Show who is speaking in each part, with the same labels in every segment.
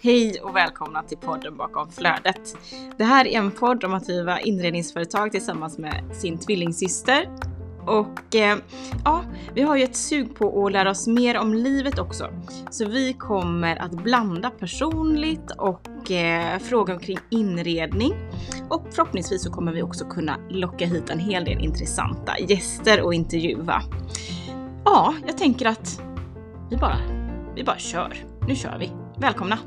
Speaker 1: Hej och välkomna till podden bakom flödet. Det här är en podd om att driva inredningsföretag tillsammans med sin tvillingsyster. Och eh, ja, vi har ju ett sug på att lära oss mer om livet också. Så vi kommer att blanda personligt och eh, fråga omkring inredning. Och förhoppningsvis så kommer vi också kunna locka hit en hel del intressanta gäster och intervjua. Ja, jag tänker att vi bara, vi bara kör. Nu kör vi. Välkomna!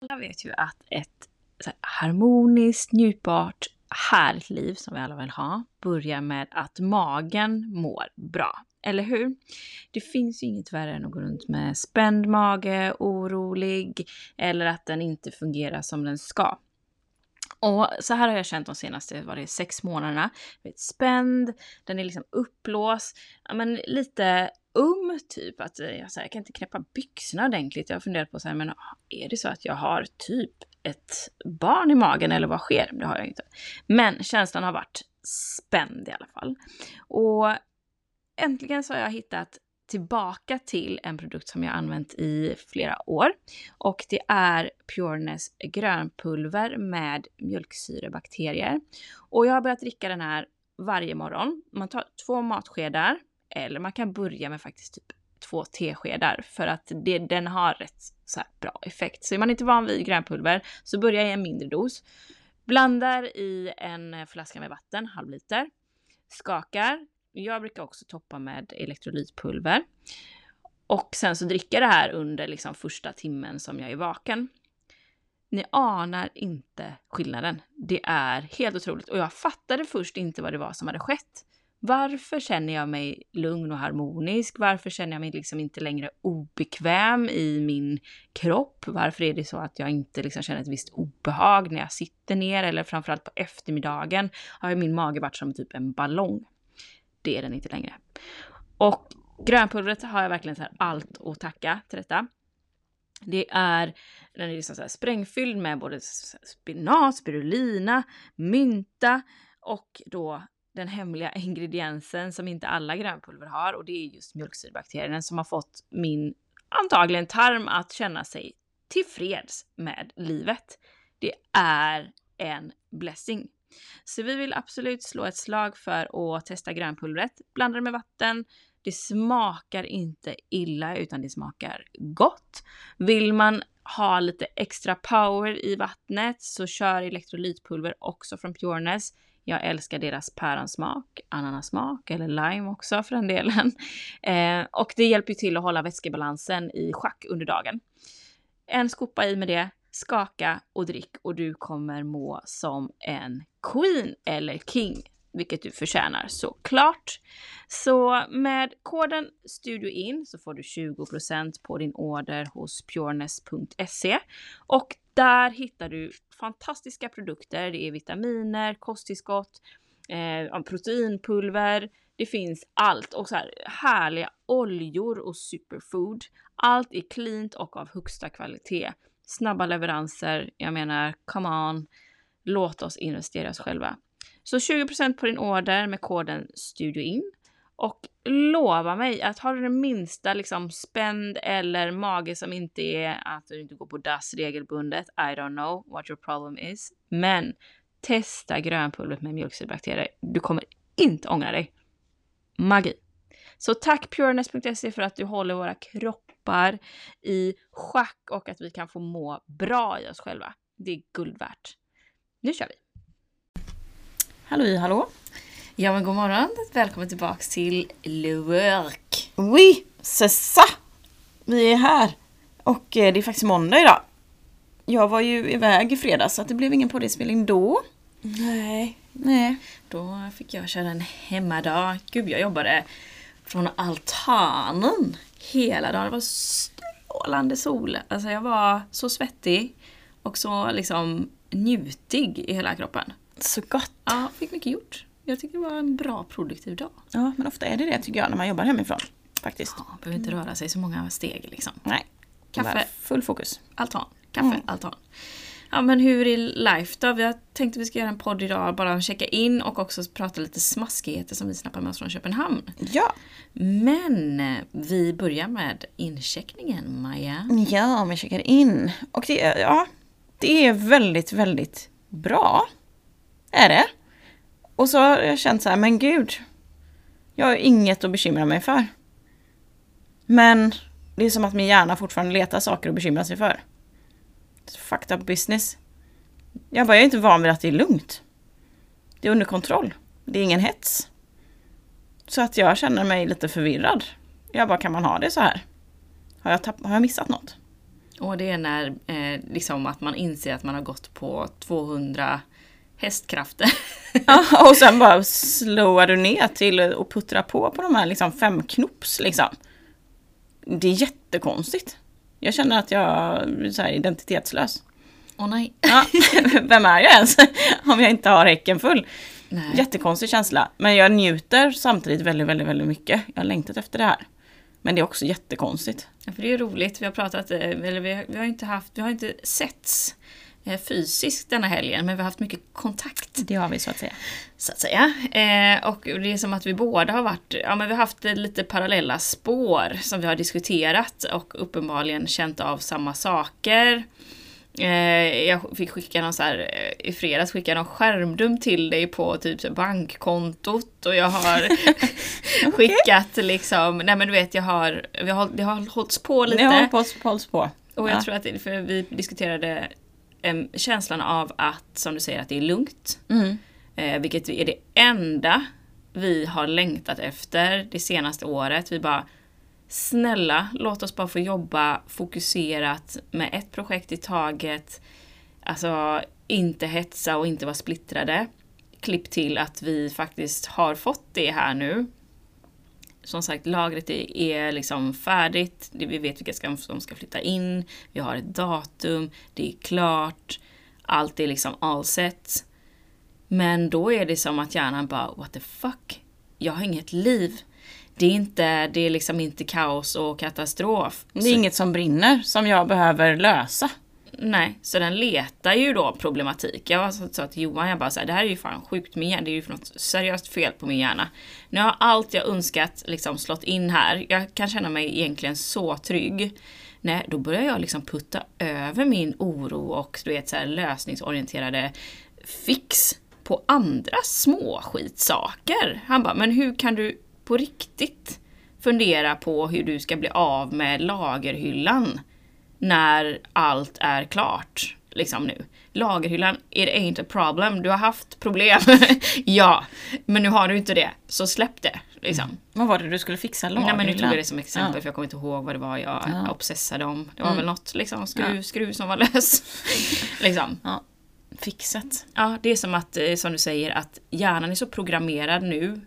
Speaker 1: Alla vet ju att ett harmoniskt, njutbart, härligt liv som vi alla vill ha börjar med att magen mår bra. Eller hur? Det finns ju inget värre än att gå runt med spänd mage, orolig eller att den inte fungerar som den ska. Och så här har jag känt de senaste var det, sex månaderna. Vet, spänd, den är liksom uppblåst, ja, men lite um typ. Att eh, jag, så här, jag kan inte knäppa byxorna ordentligt. Jag har funderat på så här, men ah, är det så att jag har typ ett barn i magen eller vad sker? Det har jag inte. Men känslan har varit spänd i alla fall. Och äntligen så har jag hittat tillbaka till en produkt som jag använt i flera år. Och det är Pureness grönpulver med mjölksyrebakterier. Och jag har börjat dricka den här varje morgon. Man tar två matskedar eller man kan börja med faktiskt typ två teskedar för att det, den har rätt så bra effekt. Så är man inte van vid grönpulver så börja i en mindre dos. Blandar i en flaska med vatten, halv liter. Skakar. Jag brukar också toppa med elektrolytpulver. Och sen så dricker jag det här under liksom första timmen som jag är vaken. Ni anar inte skillnaden. Det är helt otroligt och jag fattade först inte vad det var som hade skett. Varför känner jag mig lugn och harmonisk? Varför känner jag mig liksom inte längre obekväm i min kropp? Varför är det så att jag inte liksom känner ett visst obehag när jag sitter ner eller framförallt på eftermiddagen har min mage varit som typ en ballong. Det är den inte längre. Och grönpulvret har jag verkligen så allt att tacka till detta. Det är, den är liksom så sprängfylld med både spinat, spirulina, mynta och då den hemliga ingrediensen som inte alla grönpulver har och det är just mjölksyrebakterien som har fått min antagligen tarm att känna sig tillfreds med livet. Det är en blessing. Så vi vill absolut slå ett slag för att testa grönpulvret. Blanda det med vatten. Det smakar inte illa utan det smakar gott. Vill man ha lite extra power i vattnet så kör elektrolytpulver också från Pureness. Jag älskar deras päronsmak, ananasmak eller lime också för den delen. Eh, och det hjälper ju till att hålla vätskebalansen i schack under dagen. En skopa i med det, skaka och drick och du kommer må som en queen eller king, vilket du förtjänar såklart. Så med koden STUDIOIN så får du 20% på din order hos pureness.se och där hittar du fantastiska produkter. Det är vitaminer, kosttillskott, eh, proteinpulver. Det finns allt och så här härliga oljor och superfood. Allt är cleant och av högsta kvalitet. Snabba leveranser. Jag menar, come on. Låt oss investera oss själva. Så 20% på din order med koden STUDIOIN. Och lova mig att har du den minsta liksom spänd eller mage som inte är att du inte går på dass regelbundet, I don't know what your problem is. Men testa grönpulvret med mjölksyrebakterier. Du kommer inte ångra dig. Magi! Så tack pureness.se för att du håller våra kroppar i schack och att vi kan få må bra i oss själva. Det är guld värt. Nu kör vi!
Speaker 2: Hallå hallå!
Speaker 1: Ja men god morgon, välkommen tillbaks till Le Work.
Speaker 2: Oui, c'est ça! Vi är här. Och eh, det är faktiskt måndag idag. Jag var ju iväg i fredags så det blev ingen poddinspelning då.
Speaker 1: Nej.
Speaker 2: Nej.
Speaker 1: Då fick jag köra en hemmadag. Gud, jag jobbade från altanen hela dagen. Det var strålande sol. Alltså jag var så svettig och så liksom njutig i hela kroppen.
Speaker 2: Så gott.
Speaker 1: Ja, fick mycket gjort. Jag tycker det var en bra produktiv dag.
Speaker 2: Ja, men ofta är det det tycker jag när man jobbar hemifrån. Faktiskt.
Speaker 1: Ja, behöver inte röra sig så många steg liksom.
Speaker 2: Nej.
Speaker 1: Kaffe.
Speaker 2: Full fokus.
Speaker 1: Altan. Kaffe, mm. altan. Ja men hur är life då? Vi har tänkt att vi ska göra en podd idag, bara checka in och också prata lite smaskigheter som vi snappar med oss från Köpenhamn.
Speaker 3: Ja.
Speaker 1: Men eh, vi börjar med incheckningen, Maja.
Speaker 3: Ja, jag checkar in. Och det ja, det är väldigt, väldigt bra. Är det. Och så har jag känt så här, men gud. Jag har inget att bekymra mig för. Men det är som att min hjärna fortfarande letar saker att bekymra sig för. It's fucked up business. Jag bara, jag är inte van vid att det är lugnt. Det är under kontroll. Det är ingen hets. Så att jag känner mig lite förvirrad. Jag bara, kan man ha det så här? Har jag, tapp- har jag missat något?
Speaker 1: Och det är när eh, liksom att man inser att man har gått på 200 hästkrafter.
Speaker 3: Ja, och sen bara slowar du ner till och puttrar på på de här liksom fem knops liksom. Det är jättekonstigt. Jag känner att jag är identitetslös.
Speaker 1: Åh nej.
Speaker 3: Ja, vem är jag ens om jag inte har häcken full?
Speaker 1: nej.
Speaker 3: Jättekonstig känsla. Men jag njuter samtidigt väldigt, väldigt, väldigt mycket. Jag har längtat efter det här. Men det är också jättekonstigt.
Speaker 1: Ja, för det är roligt, vi har pratat, eh, eller vi har, vi har inte haft, vi har inte setts fysiskt denna helgen, men vi har haft mycket kontakt.
Speaker 3: Det har vi så att säga.
Speaker 1: så att säga. Eh, och det är som att vi båda har varit, ja men vi har haft eh, lite parallella spår som vi har diskuterat och uppenbarligen känt av samma saker. Eh, jag fick skicka någon så här, eh, i fredags skickade någon skärmdump till dig på typ bankkontot och jag har skickat liksom, nej men du vet jag har, vi har, det har hållits på lite.
Speaker 3: Ni har hålls på.
Speaker 1: Och jag
Speaker 3: Ja.
Speaker 1: tror att, det, för vi diskuterade känslan av att, som du säger, att det är lugnt.
Speaker 3: Mm.
Speaker 1: Eh, vilket är det enda vi har längtat efter det senaste året. Vi bara, snälla, låt oss bara få jobba fokuserat med ett projekt i taget. Alltså, inte hetsa och inte vara splittrade. Klipp till att vi faktiskt har fått det här nu. Som sagt, lagret är, är liksom färdigt. Vi vet vilka ska, som ska flytta in. Vi har ett datum. Det är klart. Allt är liksom all set. Men då är det som att hjärnan bara, what the fuck? Jag har inget liv. Det är, inte, det är liksom inte kaos och katastrof.
Speaker 3: Det är inget som brinner som jag behöver lösa.
Speaker 1: Nej, så den letar ju då problematik. Jag sa sa till Johan, jag bara så här, det här är ju fan sjukt med hjärna, det är ju för något seriöst fel på min hjärna. Nu har allt jag önskat liksom slått in här, jag kan känna mig egentligen så trygg. Nej, då börjar jag liksom putta över min oro och du vet så här lösningsorienterade fix på andra små skitsaker. Han bara, men hur kan du på riktigt fundera på hur du ska bli av med lagerhyllan? När allt är klart. Liksom nu. Lagerhyllan, it ain't a problem. Du har haft problem. ja, men nu har du inte det. Så släpp det. Liksom.
Speaker 3: Vad var det du skulle fixa?
Speaker 1: Nej men nu tog
Speaker 3: Lagerhyllan?
Speaker 1: jag det som exempel
Speaker 3: Ja.
Speaker 1: för jag kommer inte ihåg vad det var jag
Speaker 3: Ja.
Speaker 1: obsessade om. Det var
Speaker 3: Mm.
Speaker 1: väl något liksom, skruv,
Speaker 3: Ja.
Speaker 1: skruv som var lös. liksom.
Speaker 3: Ja. Fixet.
Speaker 1: Ja, det är som att, eh, som du säger, att hjärnan är så programmerad nu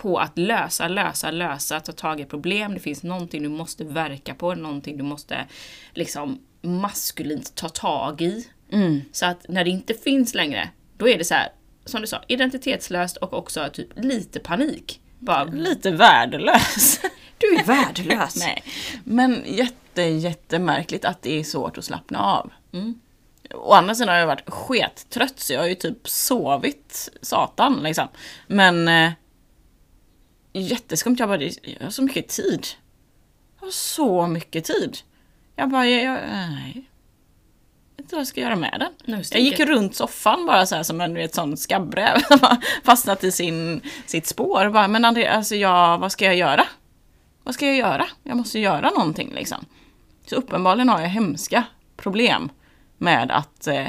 Speaker 1: på att lösa, lösa, lösa, ta tag i problem. Det finns någonting du måste verka på, någonting du måste liksom maskulint ta tag i.
Speaker 3: Mm.
Speaker 1: Så att när det inte finns längre, då är det så här, som du sa, identitetslöst och också typ lite panik. Bara,
Speaker 3: Lite värdelös.
Speaker 1: du är värdelös!
Speaker 3: Nej. Men jätte, jättemärkligt att det är svårt att slappna av.
Speaker 1: Mm.
Speaker 3: Å andra sidan har jag varit skettrött så jag har ju typ sovit satan liksom. Men eh, jätteskumt, jag bara, jag har så mycket tid. Jag har så mycket tid. Jag bara, jag, jag, nej. Jag inte vad jag ska göra med den.
Speaker 1: Nu
Speaker 3: Jag gick runt soffan bara så här som en vet, sån skabbräv fastnat i sin, sitt spår. Bara, men André, alltså jag, vad ska jag göra? Vad ska jag göra? Jag måste göra någonting liksom. Så uppenbarligen har jag hemska problem med att eh,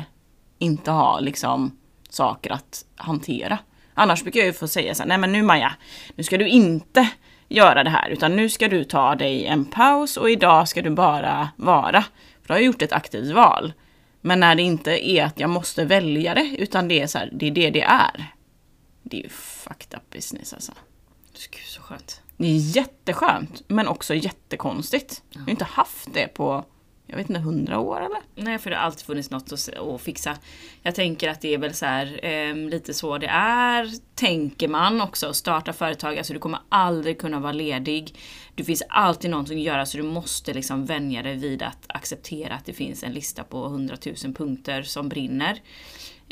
Speaker 3: inte ha liksom saker att hantera. Annars brukar jag ju få säga så här, nej men nu Maja, nu ska du inte göra det här utan nu ska du ta dig en paus och idag ska du bara vara. För då har jag gjort ett aktivt val. Men när det inte är att jag måste välja det utan det är så här, det är det det är. Det är ju fucked up business alltså.
Speaker 1: Gud så skönt.
Speaker 3: Det är jätteskönt men också jättekonstigt. Jag har inte haft det på jag vet inte, hundra år eller?
Speaker 1: Nej, för det har alltid funnits något att, att fixa. Jag tänker att det är väl så här, eh, lite så det är, tänker man också. Starta företag, alltså du kommer aldrig kunna vara ledig. Det finns alltid någonting att göra så du måste liksom vänja dig vid att acceptera att det finns en lista på 100 000 punkter som brinner.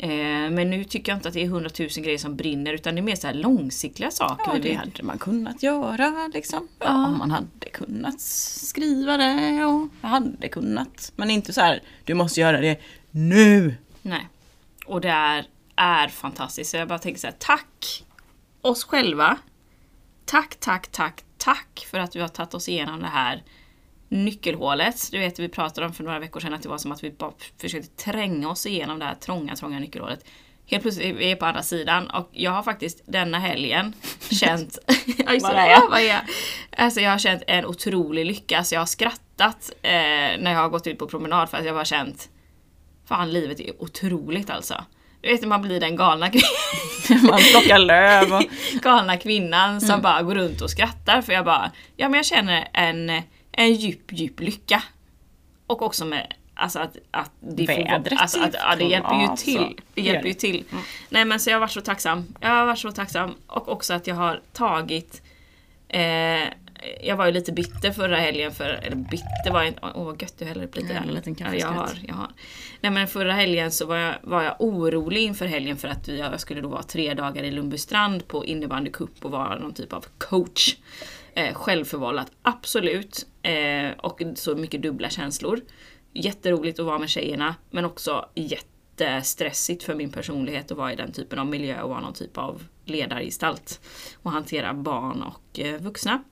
Speaker 1: Eh, men nu tycker jag inte att det är 100 000 grejer som brinner utan det är mer så här långsiktiga saker.
Speaker 3: Ja, det hade man kunnat göra liksom. Ja,
Speaker 1: Ja.
Speaker 3: Om man hade kunnat skriva det och hade kunnat. Men inte så här, du måste göra det nu.
Speaker 1: Nej. Och det är, är fantastiskt. Så jag bara tänker så här, tack oss själva. Tack, tack, tack, tack för att vi har tagit oss igenom det här nyckelhålet. Du vet, vi pratade om för några veckor sedan att det var som att vi bara försökte tränga oss igenom det här trånga, trånga nyckelhålet. Helt plötsligt är vi på andra sidan och jag har faktiskt denna helgen känt... Det,
Speaker 3: Var är jag?
Speaker 1: ja, var är jag? Alltså jag har känt en otrolig lycka. Alltså jag har skrattat eh, när jag har gått ut på promenad för att jag bara känt Fan livet är otroligt alltså. Du vet när man blir den galna, kvin-
Speaker 3: Man plockar löv och...
Speaker 1: galna kvinnan som
Speaker 3: Mm.
Speaker 1: bara går runt och skrattar för jag bara, ja men jag känner en, en djup, djup lycka. Och också med Alltså att, att det får
Speaker 3: Vädret
Speaker 1: alltså att, ja, det
Speaker 3: får-
Speaker 1: hjälper ju till. Det hjälper ju till. Nej men så jag har varit så tacksam. Jag har varit så tacksam. Och också att jag har tagit eh, jag var ju lite bitter förra helgen för, eller bitter var jag inte, åh vad gött du häller upp lite
Speaker 3: Ja, en liten
Speaker 1: ja, jag har, jag har. Nej men förra helgen så var jag, var jag orolig inför helgen för att vi, jag skulle då vara tre dagar i Lundbystrand på innebandycup och vara någon typ av coach. Eh, självförvållat, absolut. Eh, och så mycket dubbla känslor. Jätteroligt att vara med tjejerna men också jättestressigt för min personlighet att vara i den typen av miljö och vara någon typ av ledargestalt. Och hantera barn och eh, vuxna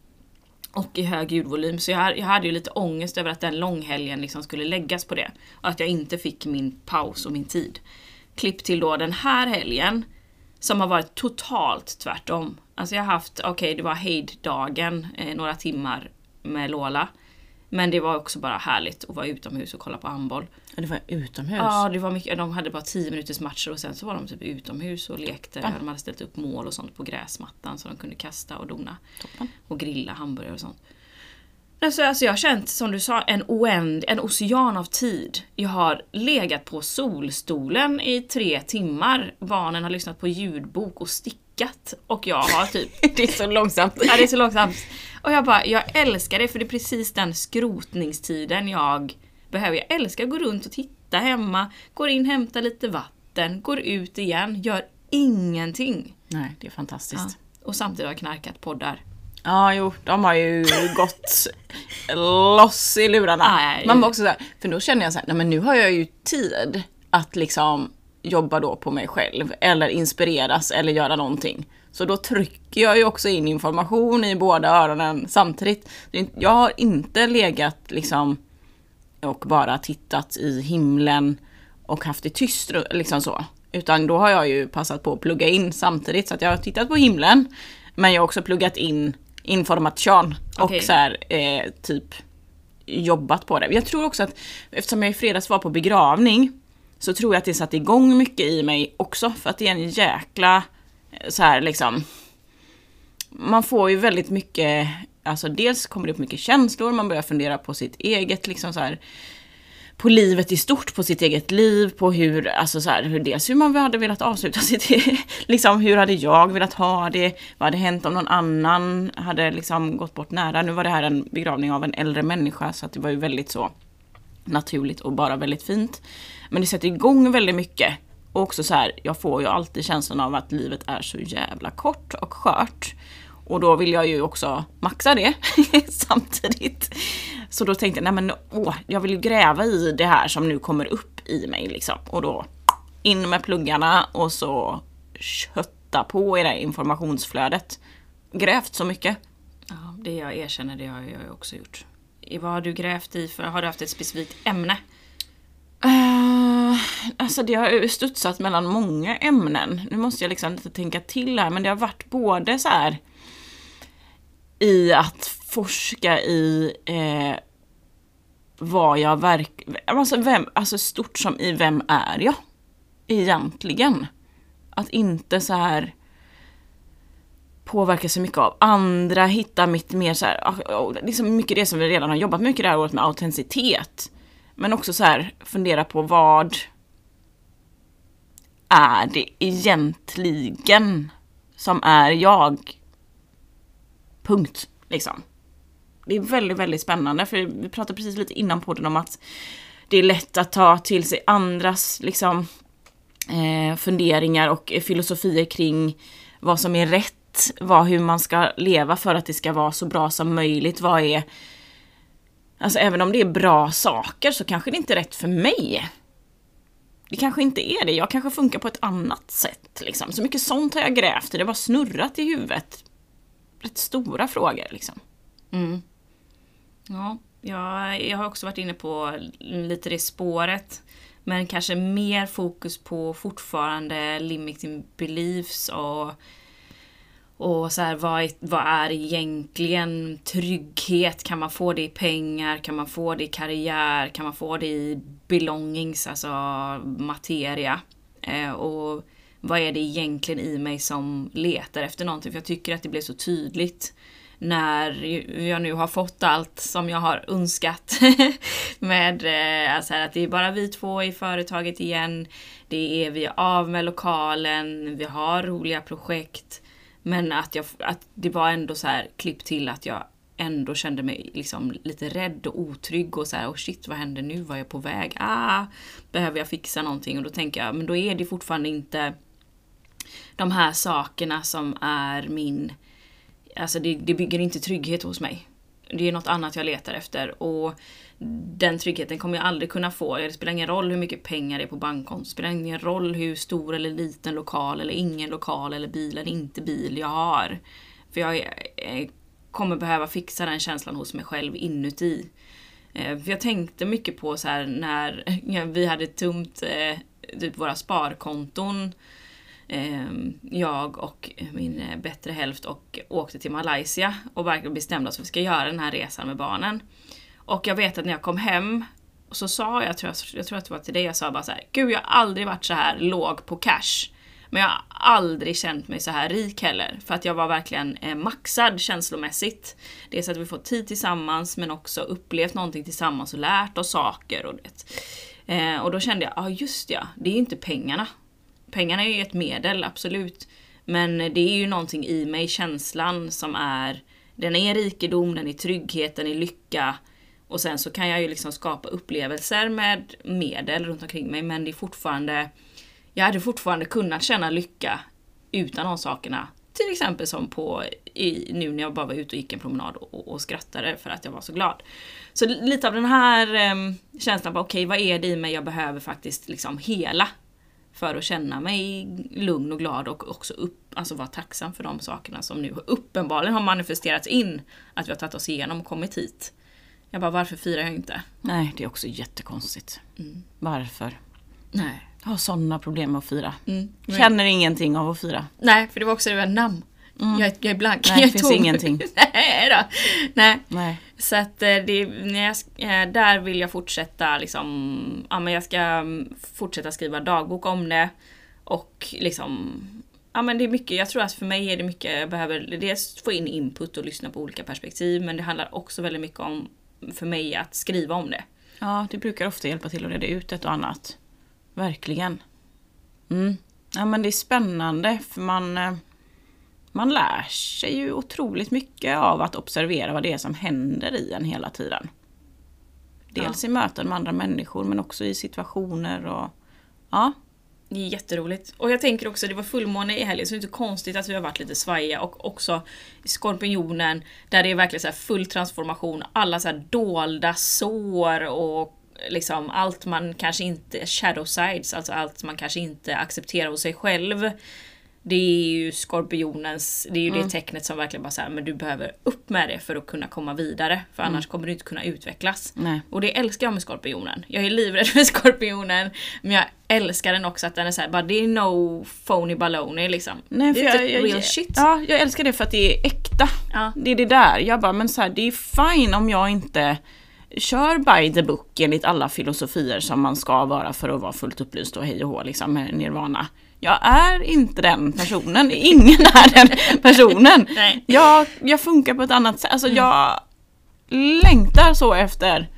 Speaker 1: och i hög ljudvolym. Så jag, jag hade ju lite ångest över att den långhelgen liksom skulle läggas på det. Och att jag inte fick min paus och min tid. Klipp till då den här helgen som har varit totalt tvärtom. Alltså jag har haft, okej det var hejddagen, eh, några timmar med Lola. Men det var också bara härligt att vara utomhus och kolla på handboll.
Speaker 3: Ja, det var utomhus.
Speaker 1: Ja, det var mycket, de hade bara 10 minuters matcher och sen så var de typ utomhus och lekte.
Speaker 3: Toppen.
Speaker 1: De hade ställt upp mål och sånt på gräsmattan så de kunde kasta och dona.
Speaker 3: Toppen.
Speaker 1: Och grilla hamburgare och sånt. Alltså, alltså jag har känt, som du sa, en oänd, en ocean av tid. Jag har legat på solstolen i tre timmar. Barnen har lyssnat på ljudbok och stickat. Och jag har typ
Speaker 3: Det är så långsamt.
Speaker 1: Ja, det är så långsamt. Och jag bara, jag älskar det för det är precis den skrotningstiden jag behöver. Jag älskar att gå runt och titta hemma, går in, hämtar lite vatten, går ut igen, gör ingenting.
Speaker 3: Nej, det är fantastiskt.
Speaker 1: Ja. Och samtidigt har jag knarkat poddar.
Speaker 3: Ja, jo, de har ju gått loss i lurarna.
Speaker 1: Nej.
Speaker 3: Man var också så här, för då känner jag så här, nej men nu har jag ju tid att liksom jobba då på mig själv eller inspireras eller göra någonting. Så då trycker jag ju också in information i båda öronen samtidigt. Jag har inte legat liksom och bara tittat i himlen och haft det tyst liksom så. Utan då har jag ju passat på att plugga in samtidigt så att jag har tittat på himlen men jag har också pluggat in information och
Speaker 1: Okej.
Speaker 3: så här, eh, typ jobbat på det. Jag tror också att eftersom jag i fredags var på begravning så tror jag att det satte igång mycket i mig också för att det är en jäkla eh, så här liksom man får ju väldigt mycket, alltså dels kommer det upp mycket känslor, man börjar fundera på sitt eget liksom så här på livet i stort, på sitt eget liv, på hur, alltså så här, hur dels hur man hade velat avsluta sitt, e, liksom hur hade jag velat ha det, vad hade hänt om någon annan hade liksom gått bort nära. Nu var det här en begravning av en äldre människa så att det var ju väldigt så naturligt och bara väldigt fint. Men det sätter igång väldigt mycket. Och också så här, jag får ju alltid känslan av att livet är så jävla kort och skört. Och då vill jag ju också maxa det samtidigt. Så då tänkte jag, nej men åh, jag vill ju gräva i det här som nu kommer upp i mig liksom. Och då in med pluggarna och så kötta på i det här informationsflödet. Grävt så mycket.
Speaker 1: Ja, det jag erkänner, det har jag ju också gjort. I vad har du grävt i för? Har du haft ett specifikt ämne?
Speaker 3: Uh, alltså det har ju studsat mellan många ämnen. Nu måste jag liksom lite tänka till här, men det har varit både så här i att forska i eh, vad jag verkligen... Alltså, vem, alltså stort som i vem är jag? Egentligen. Att inte så här påverka så mycket av andra, hitta mitt mer så här, ah, ah, liksom mycket det som vi redan har jobbat mycket det här året med autenticitet. Men också så här, fundera på vad är det egentligen som är jag? Punkt, liksom. Det är väldigt, väldigt spännande, för vi pratade precis lite innan podden om att det är lätt att ta till sig andras liksom, eh, funderingar och filosofier kring vad som är rätt, vad, hur man ska leva för att det ska vara så bra som möjligt. Vad är... Alltså även om det är bra saker så kanske det inte är rätt för mig. Det kanske inte är det, jag kanske funkar på ett annat sätt. Liksom. Så mycket sånt har jag grävt i, det har bara snurrat i huvudet. Rätt stora frågor liksom.
Speaker 1: Mm. Ja, jag, jag har också varit inne på lite det spåret. Men kanske mer fokus på fortfarande limiting beliefs och och så här, vad, är, vad är egentligen trygghet? Kan man få det i pengar? Kan man få det i karriär? Kan man få det i belongings, alltså materia? Eh, och vad är det egentligen i mig som letar efter någonting? För jag tycker att det blev så tydligt när jag nu har fått allt som jag har önskat. med eh, alltså att det är bara vi två i företaget igen. Det är vi är av med lokalen, vi har roliga projekt. Men att, jag, att det var ändå så här klipp till att jag ändå kände mig liksom lite rädd och otrygg och så här, oh shit vad händer nu? Var jag på väg? Ah, behöver jag fixa någonting? Och då tänker jag, men då är det fortfarande inte de här sakerna som är min Alltså det, det bygger inte trygghet hos mig. Det är något annat jag letar efter och den tryggheten kommer jag aldrig kunna få. Det spelar ingen roll hur mycket pengar det är på bankkontot. Det spelar ingen roll hur stor eller liten lokal eller ingen lokal eller bil eller inte bil jag har. För jag eh, kommer behöva fixa den känslan hos mig själv inuti. Eh, för jag tänkte mycket på så här när vi hade tömt eh, typ våra sparkonton ehm, jag och min bättre hälft och åkte till Malaysia och verkligen bestämde oss för att vi ska göra den här resan med barnen. Och jag vet att när jag kom hem så sa jag, tror jag, jag tror att det var till dig, jag sa bara så här, Gud jag har aldrig varit så här låg på cash. Men jag har aldrig känt mig så här rik heller. För att jag var verkligen eh, maxad känslomässigt. Dels att vi fått tid tillsammans men också upplevt någonting tillsammans och lärt oss saker. Och, det. Eh, och då kände jag, ja ah, just ja, det är ju inte pengarna pengarna är ju ett medel, absolut. Men det är ju någonting i mig, känslan som är, den är rikedom, den är trygghet, den är lycka. Och sen så kan jag ju liksom skapa upplevelser med medel runt omkring mig men det är fortfarande, jag hade fortfarande kunnat känna lycka utan de sakerna. Till exempel som på, i, nu när jag bara var ute och gick en promenad och, och skrattade för att jag var så glad. Så lite av den här um, känslan på okej okay, vad är det i mig jag behöver faktiskt liksom hela för att känna mig lugn och glad och också upp, alltså vara tacksam för de sakerna som nu uppenbarligen har manifesterats in. Att vi har tagit oss igenom och kommit hit. Jag bara, varför firar jag inte?
Speaker 3: Nej, det är också jättekonstigt. Mm. Varför?
Speaker 1: Nej.
Speaker 3: Jag har sådana problem med att fira. Mm. Känner ingenting av att fira.
Speaker 1: Nej, för det var också det där namn. Mm. Jag, jag, är blank.
Speaker 3: Nej,
Speaker 1: det
Speaker 3: finns ingenting.
Speaker 1: Nej då. Nej.
Speaker 3: Nej.
Speaker 1: Så att eh, det, när jag, eh, där vill jag fortsätta liksom, ja men jag ska mm, fortsätta skriva dagbok om det. Och liksom, ja men det är mycket, jag tror att för mig är det mycket, jag behöver dels få in input och lyssna på olika perspektiv. Men det handlar också väldigt mycket om, för mig, att skriva om det.
Speaker 3: Ja, det brukar ofta hjälpa till att reda ut ett och annat. Verkligen. Mm. Ja men det är spännande för man eh, man lär sig ju otroligt mycket av att observera vad det är som händer i en hela tiden. Dels ja. i möten med andra människor men också i situationer och ja.
Speaker 1: Det är jätteroligt. Och jag tänker också, det var fullmåne i helgen så det är inte konstigt att vi har varit lite svajiga och också skorpionen där det är verkligen så full transformation. Alla så dolda sår och liksom allt man kanske inte, shadow sides, alltså allt man kanske inte accepterar hos sig själv det är ju skorpionens, det är ju mm. det tecknet som verkligen bara säger men du behöver upp med det för att kunna komma vidare. För annars mm. kommer du inte kunna utvecklas.
Speaker 3: Nej.
Speaker 1: Och det älskar jag med skorpionen. Jag är livrädd för skorpionen. Men jag älskar den också att den är såhär, bara det är no phony baloney liksom.
Speaker 3: Nej, för det är jag, typ jag, real jag, shit. Ja, jag älskar det för att det är äkta. Ja. Det är det där. Jag bara, men så här, det är fine om jag inte kör by the book enligt alla filosofier som man ska vara för att vara fullt upplyst och hej och hå liksom med nirvana. Jag är inte den personen, ingen är den personen.
Speaker 1: Nej.
Speaker 3: Jag, jag funkar på ett annat sätt, alltså mm. jag längtar så efter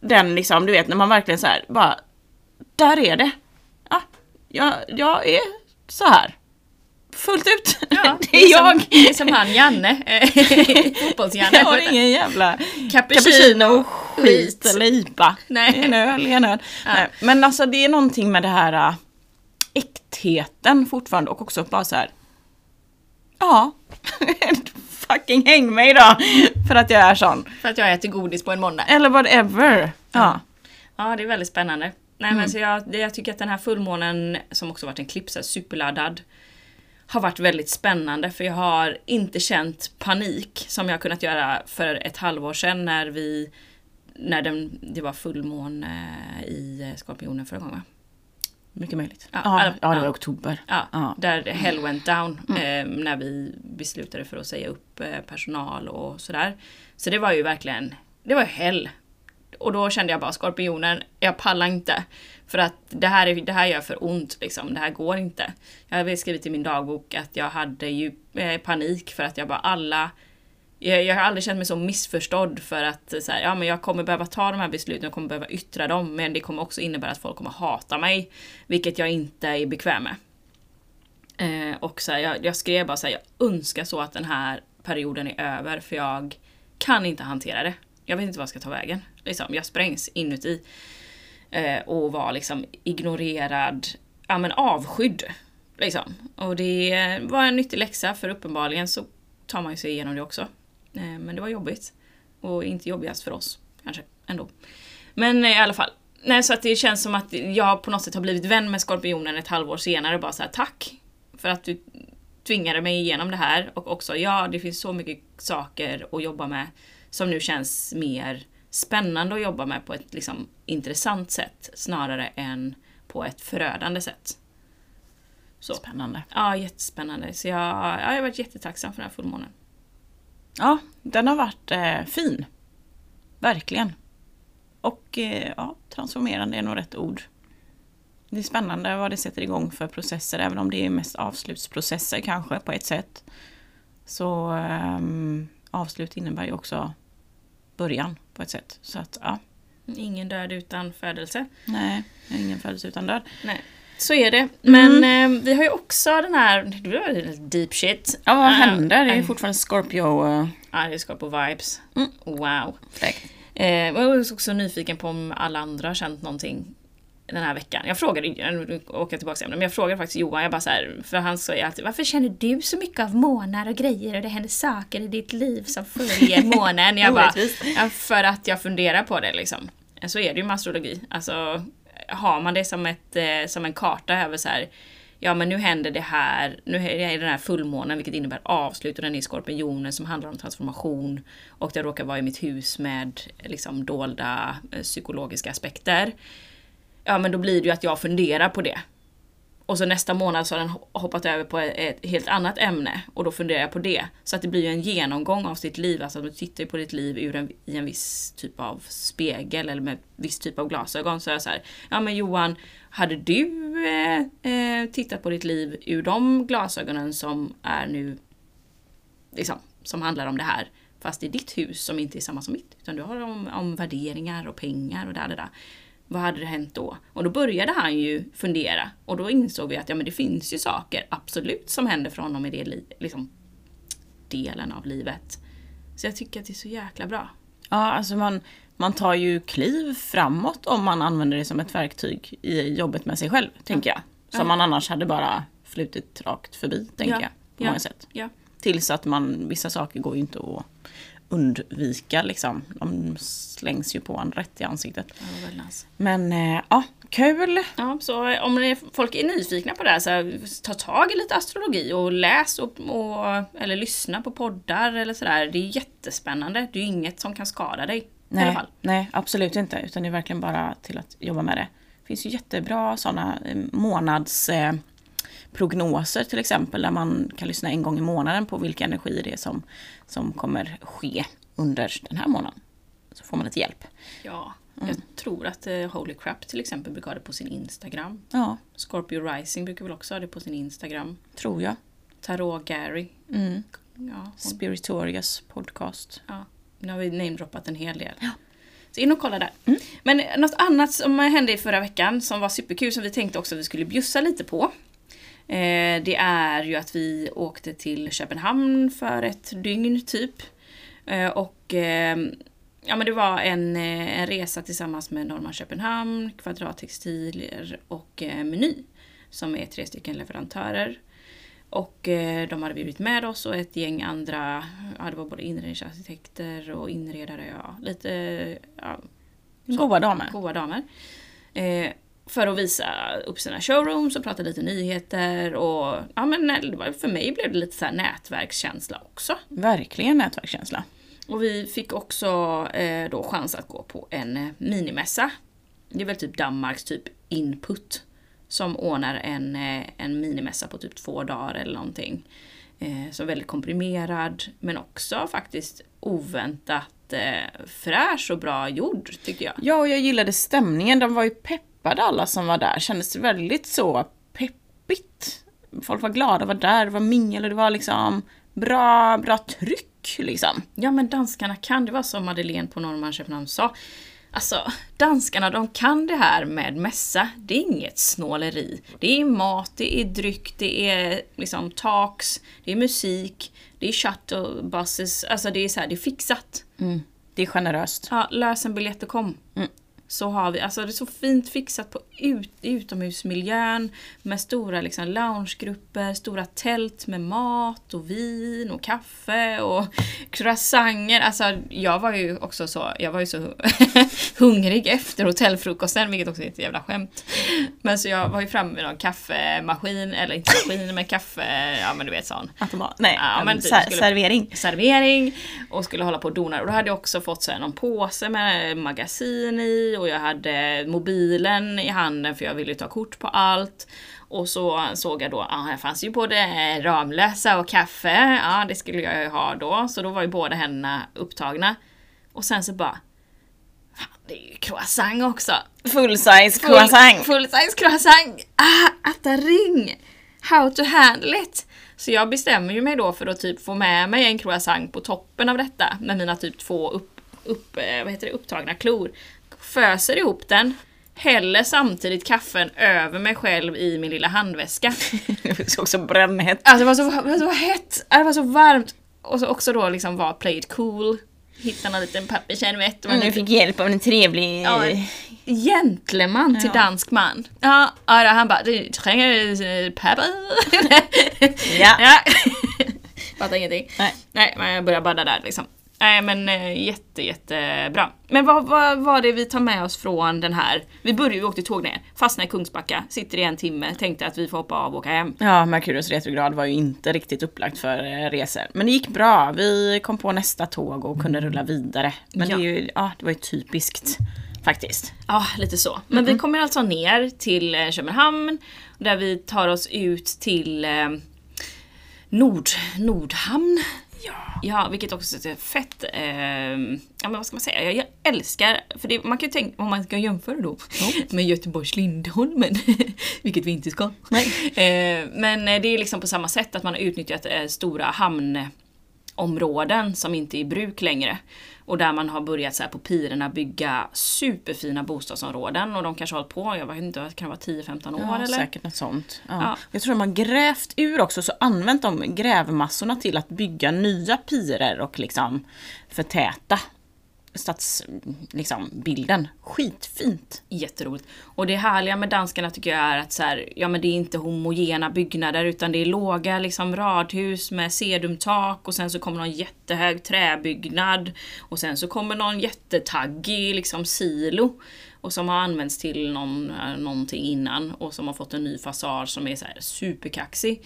Speaker 3: den liksom, du vet när man verkligen så här, bara, där är det. Ja, jag, jag är så här. Fullt ut.
Speaker 1: Ja,
Speaker 3: det är jag.
Speaker 1: Som, det är som han Janne, fotbolls-Janne.
Speaker 3: Jag har ingen jävla
Speaker 1: Cappuccino,
Speaker 3: cappuccino, skit eller IPA.
Speaker 1: Nej.
Speaker 3: Det är en öl, det är en öl.
Speaker 1: Ja.
Speaker 3: Nej, Men alltså det är någonting med det här äh, äktheten fortfarande och också bara så här. Ja, fucking häng mig då för att jag är sån.
Speaker 1: För att jag äter godis på en måndag.
Speaker 3: Eller whatever. Ja.
Speaker 1: Ja, det är väldigt spännande. Nej, men så jag, jag tycker att den här fullmånen, som också varit en klipp, så här superladdad, har varit väldigt spännande för jag har inte känt panik som jag kunnat göra för ett halvår sedan när vi när den, det var fullmåne i Skorpionen förra gången?
Speaker 3: Mycket möjligt.
Speaker 1: Ja,
Speaker 3: Ja, ja, det var
Speaker 1: ja.
Speaker 3: oktober.
Speaker 1: Ja,
Speaker 3: Ja.
Speaker 1: där hell went down eh, när vi beslutade för att säga upp eh, personal och sådär. Så det var ju verkligen, det var hell. Och då kände jag bara skorpionen, jag pallar inte. För att det här, är, det här gör för ont liksom, det här går inte. Jag hade skrivit i min dagbok att jag hade ju eh, panik för att jag bara alla jag, jag har aldrig känt mig så missförstådd för att så här, ja, men jag kommer behöva ta de här besluten, jag kommer behöva yttra dem, men det kommer också innebära att folk kommer hata mig, vilket jag inte är bekväm med. Eh, och så här, jag, jag skrev bara så här, jag önskar så att den här perioden är över för jag kan inte hantera det. Jag vet inte vad jag ska ta vägen. Liksom, jag sprängs inuti. Eh, och var liksom ignorerad, ja men avskydd. Liksom. Och det var en nyttig läxa för uppenbarligen så tar man ju sig igenom det också. Eh, men det var jobbigt. Och inte jobbigast för oss, kanske, ändå. Men eh, i alla fall. Nej, så att det känns som att jag på något sätt har blivit vän med Skorpionen ett halvår senare bara så här, tack för att du tvingade mig igenom det här och också ja, det finns så mycket saker att jobba med som nu känns mer spännande att jobba med på ett liksom intressant sätt snarare än på ett förödande sätt. Så.
Speaker 3: Spännande.
Speaker 1: Ja, jättespännande. Så jag, ja, jag har varit jättetacksam för den här fullmånen.
Speaker 3: Ja, den har varit eh, fin. Verkligen. Och eh, ja, transformerande är nog rätt ord. Det är spännande vad det sätter igång för processer, även om det är mest avslutsprocesser kanske på ett sätt. Så ehm, avslut innebär ju också början på ett sätt. Så att ja,
Speaker 1: Ingen död utan födelse.
Speaker 3: nej, ingen födelse utan död.
Speaker 1: Nej. Så är det. Men eh, vi har ju också den här, det var lite deep shit.
Speaker 3: Ja, vad
Speaker 1: Ah,
Speaker 3: händer? Det är
Speaker 1: eh,
Speaker 3: fortfarande Scorpio. Uh,
Speaker 1: Ja, det ska på vibes.
Speaker 3: Mm.
Speaker 1: Wow.
Speaker 3: fräckt.
Speaker 1: Eh, jag var också nyfiken på om alla andra har känt någonting den här veckan. Jag frågade, nu åker jag tillbaka till men jag frågade faktiskt Johan, jag bara så här, för han sa ju alltid Varför känner du så mycket av månar och grejer och det händer saker i ditt liv som följer månen? Jag bara, för att jag funderar på det liksom. Så är det ju med astrologi. Alltså, har man det som, ett, eh, som en karta över så här Ja men nu händer det här, nu är det den här fullmånen vilket innebär avslut och den är i skorpionen som handlar om transformation. Och det råkar vara i mitt hus med liksom dolda eh, psykologiska aspekter. Ja men då blir det ju att jag funderar på det. Och så nästa månad så har den hoppat över på ett helt annat ämne och då funderar jag på det. Så att det blir ju en genomgång av sitt liv, alltså att du tittar på ditt liv ur en, i en viss typ av spegel eller med viss typ av glasögon. Så är jag så här, ja men Johan, hade du eh, eh, tittat på ditt liv ur de glasögonen som är nu, liksom, som handlar om det här, fast i ditt hus som inte är samma som mitt, utan du har om, om värderingar och pengar och där, där, där. Vad hade det hänt då? Och då började han ju fundera och då insåg vi att ja, men det finns ju saker absolut som händer för honom i det li- liksom, delen av livet. Så jag tycker att det är så jäkla bra.
Speaker 3: Ja, alltså man, man tar ju kliv framåt om man använder det som ett verktyg i jobbet med sig själv, tänker jag. Som man annars hade bara flutit rakt förbi, tänker
Speaker 1: Ja,
Speaker 3: jag. På
Speaker 1: ja.
Speaker 3: många sätt.
Speaker 1: Ja.
Speaker 3: Tills att man, vissa saker går ju inte att undvika liksom. De slängs ju på en rätt i ansiktet.
Speaker 1: Nice.
Speaker 3: Men eh, ja, kul!
Speaker 1: Ja, så om det, folk är nyfikna på det här, så här, ta tag i lite astrologi och läs och, och, eller lyssna på poddar eller sådär. Det är jättespännande. Det är inget som kan skada dig. I alla
Speaker 3: Nej,
Speaker 1: fall.
Speaker 3: nej, absolut inte. Utan det är verkligen bara till att jobba med det. Det finns ju jättebra sådana månads... Eh, prognoser till exempel, där man kan lyssna en gång i månaden på vilka energier det är som, som kommer ske under den här månaden. Så får man lite hjälp.
Speaker 1: Ja, jag tror att eh, Holy Crap till exempel brukar ha det på sin Instagram.
Speaker 3: Ja,
Speaker 1: Scorpio Rising brukar väl också ha det på sin Instagram.
Speaker 3: tror jag.
Speaker 1: Tarot Gary.
Speaker 3: Mm.
Speaker 1: Ja,
Speaker 3: Spiritorius podcast.
Speaker 1: ja. Nu har vi namedroppat en hel del. Så in och kolla där. Men något annat som hände i förra veckan som var superkul som vi tänkte också att vi skulle bjussa lite på. Eh, det är ju att vi åkte till Köpenhamn för ett dygn typ. Eh, och eh, ja, men det var en, en resa tillsammans med Norman Köpenhamn, Kvadrattextilier och eh, Meny. Som är tre stycken leverantörer. Och eh, de hade bjudit med oss och ett gäng andra, ja det var både inredningsarkitekter och inredare, ja lite ja, Goa damer. goa damer. Eh, för att visa upp sina showrooms och prata lite nyheter och ja men för mig blev det lite så här nätverkskänsla också. Verkligen nätverkskänsla. Och vi fick också eh, då chans att gå på en eh, minimässa. Det är väl typ Danmarks typ input. Som ordnar en, eh, en minimässa på typ två dagar eller någonting. Eh, så väldigt komprimerad men också faktiskt oväntat eh, fräsch och bra gjord tycker jag. Ja, och jag gillade stämningen. De var ju peppade alla som var där. Kändes väldigt så peppigt. Folk var glada att vara där, det var mingel och det var liksom bra, bra tryck liksom. Ja men danskarna kan, det var som Madeleine på Norrmalm Köpenhamn sa. Alltså, danskarna de kan det här med mässa. Det är inget snåleri. Det är mat, det är dryck, det är liksom talks, det är musik, det är shuttle buses. Alltså det är så här, det är fixat. Det är generöst. Ja, lös en biljett och kom. Så har vi, alltså det är så fint fixat på ut, utomhusmiljön med stora liksom loungegrupper, stora tält med mat och vin och kaffe och croissanter. Alltså jag var ju också så, jag var ju så hungrig efter hotellfrukosten, vilket också är ett jävla skämt. Men så jag var ju framme med någon kaffemaskin, eller inte maskin men kaffe, ja men du vet sån Automat. Nej, Ja, men en typ ser- skulle- servering. servering och skulle hålla på och dona. Och då hade jag också fått så här, någon påse med magasin i och jag hade mobilen i handen för jag ville ta kort på allt. Och så såg jag då, ja här fanns ju både Ramlösa och kaffe, ja det skulle jag ju ha då. Så då var ju båda händerna upptagna. Och sen så bara, fan det är ju croissant också. Full size croissant. Full size croissant! Ah, attaring! How to handle it! Så jag bestämmer ju mig då för att typ få med mig en croissant på toppen av detta med mina typ två upp, upp, eh, vad heter det, upptagna klor. Föser ihop den, häller samtidigt kaffen över mig själv i min lilla handväska. Det var också brännhett. Alltså det var så, det var så hett, det var så varmt. Och så också då liksom var play it cool. Hitta någon liten pappersservett. och en liten-
Speaker 3: hjälp av en trevlig...
Speaker 1: Ja, en gentleman till dansk man. Ja, ja han bara, du tränger eh, papper?
Speaker 3: Ja.
Speaker 1: ja. Fattar ingenting.
Speaker 3: Nej.
Speaker 1: Nej, men jag börjar badda där liksom. Nej men eh, jätte jättebra. Men vad, vad var det vi tar med oss från den här? Vi började, vi åkte tåg ner, fastnade i Kungsbacka, sitter i en timme, tänkte att vi får hoppa av och åka hem. Ja, Merkurius retrograd var ju inte riktigt upplagt för eh, resor. Men det gick bra. Vi kom på nästa tåg och kunde rulla vidare. Men Ja. det, är ju, ja, det var ju typiskt faktiskt. Ja, lite så. Men vi kommer alltså ner till eh, Köpenhamn där vi tar oss ut till eh, Nord, Nordhamn. Ja. vilket också är fett. Eh, ja, men vad ska man säga? Jag, jag älskar, för det, man kan ju tänka, om man ska jämföra då med Göteborgs Lindholmen, vilket vi inte ska. Eh, men det är liksom på samma sätt att man har utnyttjat eh, stora hamnområden som inte är i bruk längre. Och där man har börjat så på pirerna bygga superfina bostadsområden och de kanske har hållit på, jag vet inte, kan det vara 10-15 år Ja, eller? säkert något sånt. Ja. Ja. Jag tror de har grävt ur också, så använt de grävmassorna till att bygga nya pirer och liksom förtäta stadsbilden. Liksom, bilden. Skitfint! Jätteroligt. Och det härliga med danskarna tycker jag är att så här, ja men det är inte homogena byggnader utan det är låga liksom radhus med sedumtak och sen så kommer någon jättehög träbyggnad och sen så kommer någon jättetaggig liksom silo och som har använts till någon, eh, någonting innan och som har fått en ny fasad som är så här superkaxig.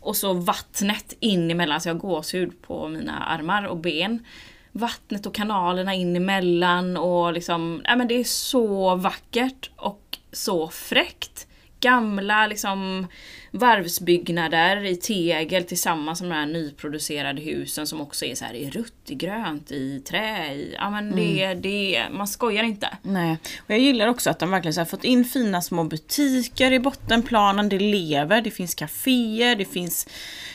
Speaker 1: Och så vattnet in emellan, så jag har gåshud på mina armar och ben. Vattnet och kanalerna in emellan och liksom, ja men det är så vackert och så fräckt. Gamla liksom varvsbyggnader i tegel tillsammans med de här nyproducerade husen som också är så här i rött, i grönt, i trä. I, ja men det, det, man skojar inte.
Speaker 3: Nej, och jag gillar också att de verkligen så fått in fina små butiker i bottenplanen. Det lever, det finns kaféer, det finns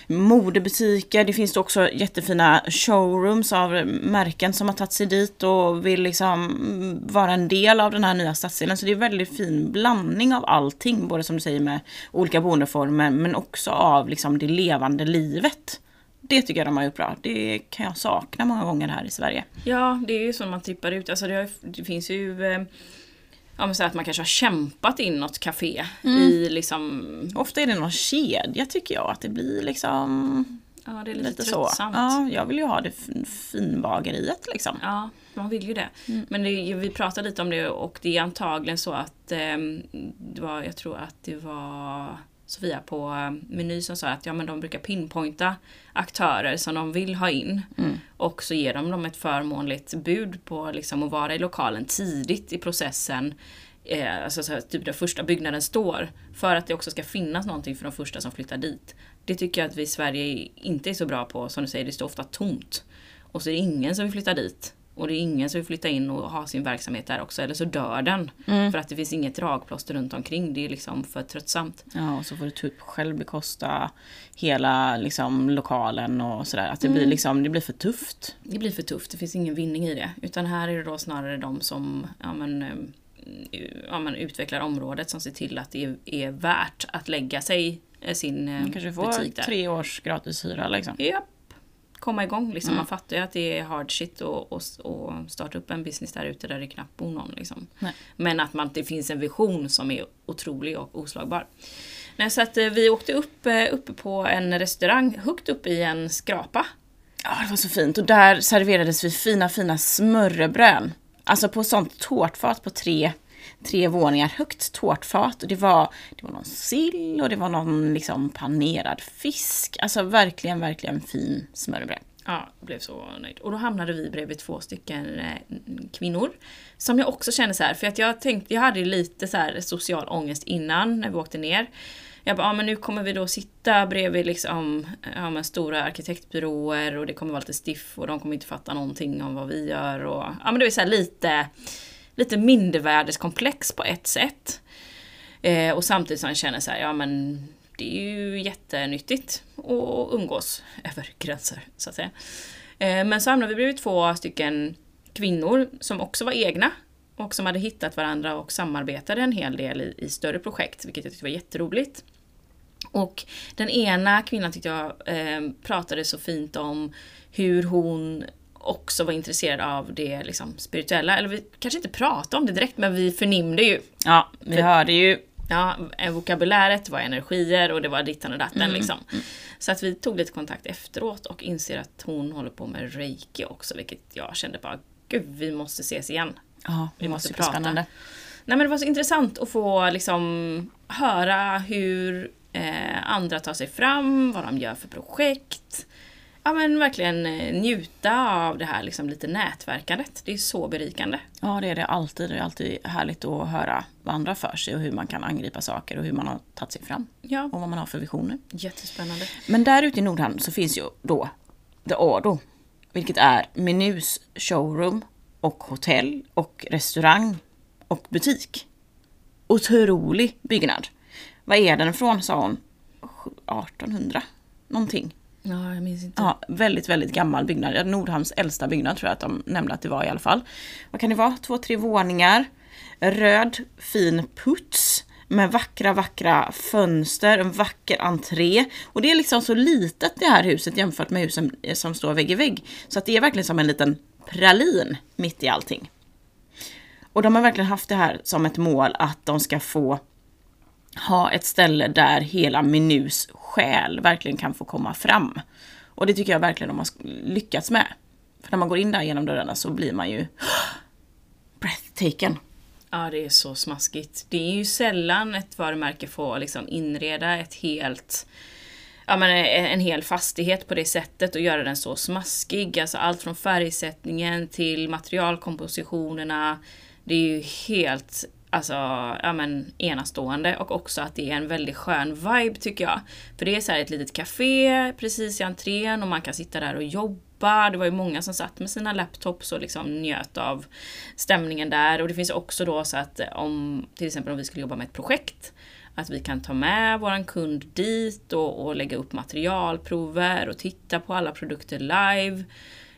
Speaker 3: modebutiker. Det finns också jättefina showrooms av märken som har tagit sig dit och vill liksom vara en del av den här nya stadsdelen. Så det är en väldigt fin blandning av allting, både som du säger med olika boendeformer men också av liksom det levande livet. Det tycker jag de har gjort bra. Det kan jag sakna många gånger här i Sverige.
Speaker 1: Ja, det är ju så man trippar ut. Alltså det, har, det finns ju eh, Ja men så att man kanske har kämpat in något café i liksom...
Speaker 3: Ofta är det någon kedja tycker jag, att det blir liksom
Speaker 1: Ja det är lite,
Speaker 3: lite så.
Speaker 1: tröttsamt.
Speaker 3: Ja, jag vill ju ha det fin- finbageriet liksom.
Speaker 1: Ja, man vill ju det. Men det, vi pratade lite om det och det är antagligen så att ehm, det var, jag tror att det var Sofia på eh, Meny som sa att ja, men de brukar pinpointa aktörer som de vill ha in. Och så ger de dem ett förmånligt bud på liksom, att vara i lokalen tidigt i processen. Eh, alltså så här, typ där första byggnaden står. För att det också ska finnas någonting för de första som flyttar dit. Det tycker jag att vi i Sverige inte är så bra på. Som du säger, det står ofta tomt. Och så är det ingen som vill flytta dit. Och det är ingen som vill flytta in och ha sin verksamhet där också. Eller så dör den. För att det finns inget dragplåster runt omkring. Det är liksom för tröttsamt.
Speaker 3: Ja, och så får du typ själv bekosta hela liksom, lokalen och sådär. Att det blir liksom, det blir för tufft.
Speaker 1: Det blir för tufft, det finns ingen vinning i det. Utan här är det då snarare de som ja, men, eh, ja, men, utvecklar området som ser till att det är, är värt att lägga sig eh, sin eh,
Speaker 3: Kanske får
Speaker 1: butik där.
Speaker 3: tre års gratishyra liksom.
Speaker 1: Japp. Komma igång liksom. Man fattar ju att det är hard shit att och, och starta upp en business där ute där det knappt bor någon. Liksom. Men att man, det finns en vision som är otrolig och oslagbar. Nej, så att eh, vi åkte upp eh, uppe på en restaurang högt upp i en skrapa.
Speaker 3: Ja, det var så fint. Och där serverades vi fina, fina smörrebröd. Alltså på sånt tårtfat på tre, tre våningar högt tårtfat. Och det var, det var någon sill och det var någon liksom panerad fisk. Alltså verkligen, verkligen fin smörrebröd.
Speaker 1: Ja, jag blev så nöjd. Och då hamnade vi bredvid två stycken eh, kvinnor. Som jag också känner så här, för att jag tänkte, jag hade lite så här social ångest innan när vi åkte ner. Jag bara, ja men nu kommer vi då sitta bredvid liksom, ja men stora arkitektbyråer och det kommer vara lite stiff och de kommer inte fatta någonting om vad vi gör och, ja men det är så här lite, lite mindervärdeskomplex på ett sätt. Eh, och samtidigt som jag känner så här, ja men det är ju jättenyttigt att umgås över gränser, så att säga. Eh, men så hamnade vi bredvid två stycken kvinnor som också var egna och som hade hittat varandra och samarbetade en hel del i, i större projekt, vilket jag tyckte var jätteroligt. Och den ena kvinnan tyckte jag eh, pratade så fint om hur hon också var intresserad av det liksom, spirituella. Eller vi kanske inte pratade om det direkt, men vi förnimde ju
Speaker 3: Ja, vi hörde ju
Speaker 1: Ja, eh, vokabuläret var energier och det var dittan och datten liksom. Så att vi tog lite kontakt efteråt och inser att hon håller på med reiki också, vilket jag kände bara, gud vi måste ses igen.
Speaker 3: Ja,
Speaker 1: Vi måste prata.
Speaker 3: superspännande.
Speaker 1: Nej men det var så intressant att få liksom höra hur eh, andra tar sig fram, vad de gör för projekt. Ja men verkligen eh, njuta av det här liksom lite nätverkandet. Det är så berikande.
Speaker 3: Ja, det är det alltid. Det är alltid härligt att höra vad andra för sig och hur man kan angripa saker och hur man har tagit sig fram.
Speaker 1: Ja,
Speaker 3: Och vad man har för visioner.
Speaker 1: jättespännande.
Speaker 3: Men där ute i Nordhamn så finns ju då The Ordo. Vilket är Menus showroom och hotell och restaurang och butik. Otrolig byggnad. Vad är den ifrån sa hon? 1800 någonting.
Speaker 1: Ja, jag minns inte.
Speaker 3: Ja, väldigt, väldigt gammal byggnad. Nordhamns äldsta byggnad tror jag att de nämnde att det var i alla fall. Vad kan det vara? Två, tre våningar. Röd, fin puts. Med vackra, vackra fönster, en vacker entré. Och det är liksom så litet det här huset jämfört med husen som står vägg i vägg. Så att det är verkligen som en liten pralin mitt i allting. Och de har verkligen haft det här som ett mål att de ska få ha ett ställe där hela menus själ verkligen kan få komma fram. Och det tycker jag verkligen de har lyckats med. För när man går in där genom dörrarna så blir man ju breathtaken.
Speaker 1: Ja, det är så smaskigt. Det är ju sällan ett varumärke får liksom inreda ett helt Ja men eh, en hel fastighet på det sättet och göra den så smaskig. Alltså allt från färgsättningen till materialkompositionerna. Det är ju helt alltså, ja men enastående och också att det är en väldigt skön vibe tycker jag. För det är så här ett litet café precis i entrén och man kan sitta där och jobba. Det var ju många som satt med sina laptops och liksom njöt av stämningen där. Och det finns också då så att om till exempel om vi skulle jobba med ett projekt att vi kan ta med våran kund dit och, och lägga upp materialprover och titta på alla produkter live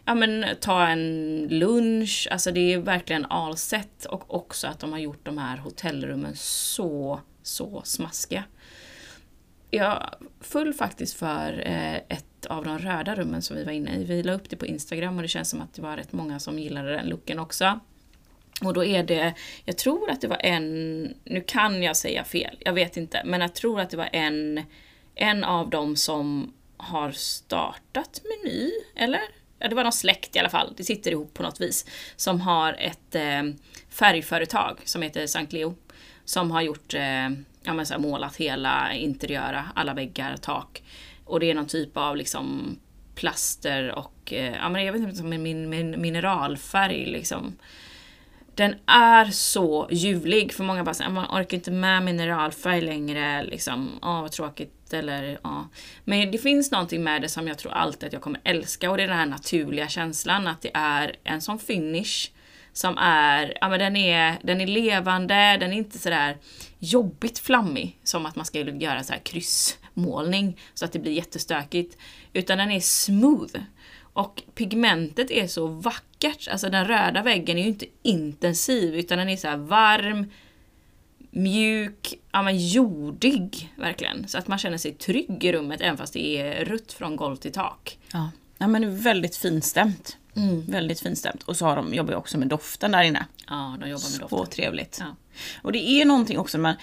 Speaker 1: ja men ta en lunch, alltså det är verkligen all set och också att de har gjort de här hotellrummen så, så smaskiga. Jag föll faktiskt för eh, ett av de röda rummen som vi var inne i. Vi la upp det på Instagram och det känns som att det var rätt många som gillade den looken också. Och då är det, jag tror att det var en, nu kan jag säga fel, jag vet inte, men jag tror att det var en, en av dem som har startat Meny, eller? Ja, det var någon släkt i alla fall, det sitter ihop på något vis, som har ett eh, färgföretag som heter Sankt Leo. Som har gjort, eh, ja men så här, målat hela interiöra, alla väggar, tak. Och det är någon typ av liksom plaster och, eh, ja men jag vet inte, min, min, min mineralfärg liksom. Den är så ljuvlig för många bara säger ah, man orkar inte med mineralfärg längre liksom. Åh vad tråkigt eller ja. Men det finns någonting med det som jag tror alltid att jag kommer älska och det är den här naturliga känslan att det är en sån finish som är, ja men den är, den är levande, den är inte sådär jobbigt flammig som att man ska göra så här kryssmålning så att det blir jättestökigt. Utan den är smooth. Och pigmentet är så vackert, alltså den röda väggen är ju inte intensiv utan den är så varm, mjuk, ja men jordig verkligen. Så att man känner sig trygg i rummet även fast det är rött från golv till tak.
Speaker 3: Ja, ja men väldigt finstämt. Mm. Väldigt finstämt. Och så har de, jobbar ju också med doften där inne.
Speaker 1: Ja, de jobbar med
Speaker 3: så
Speaker 1: doften.
Speaker 3: Så trevligt. Ja. Och det är någonting också med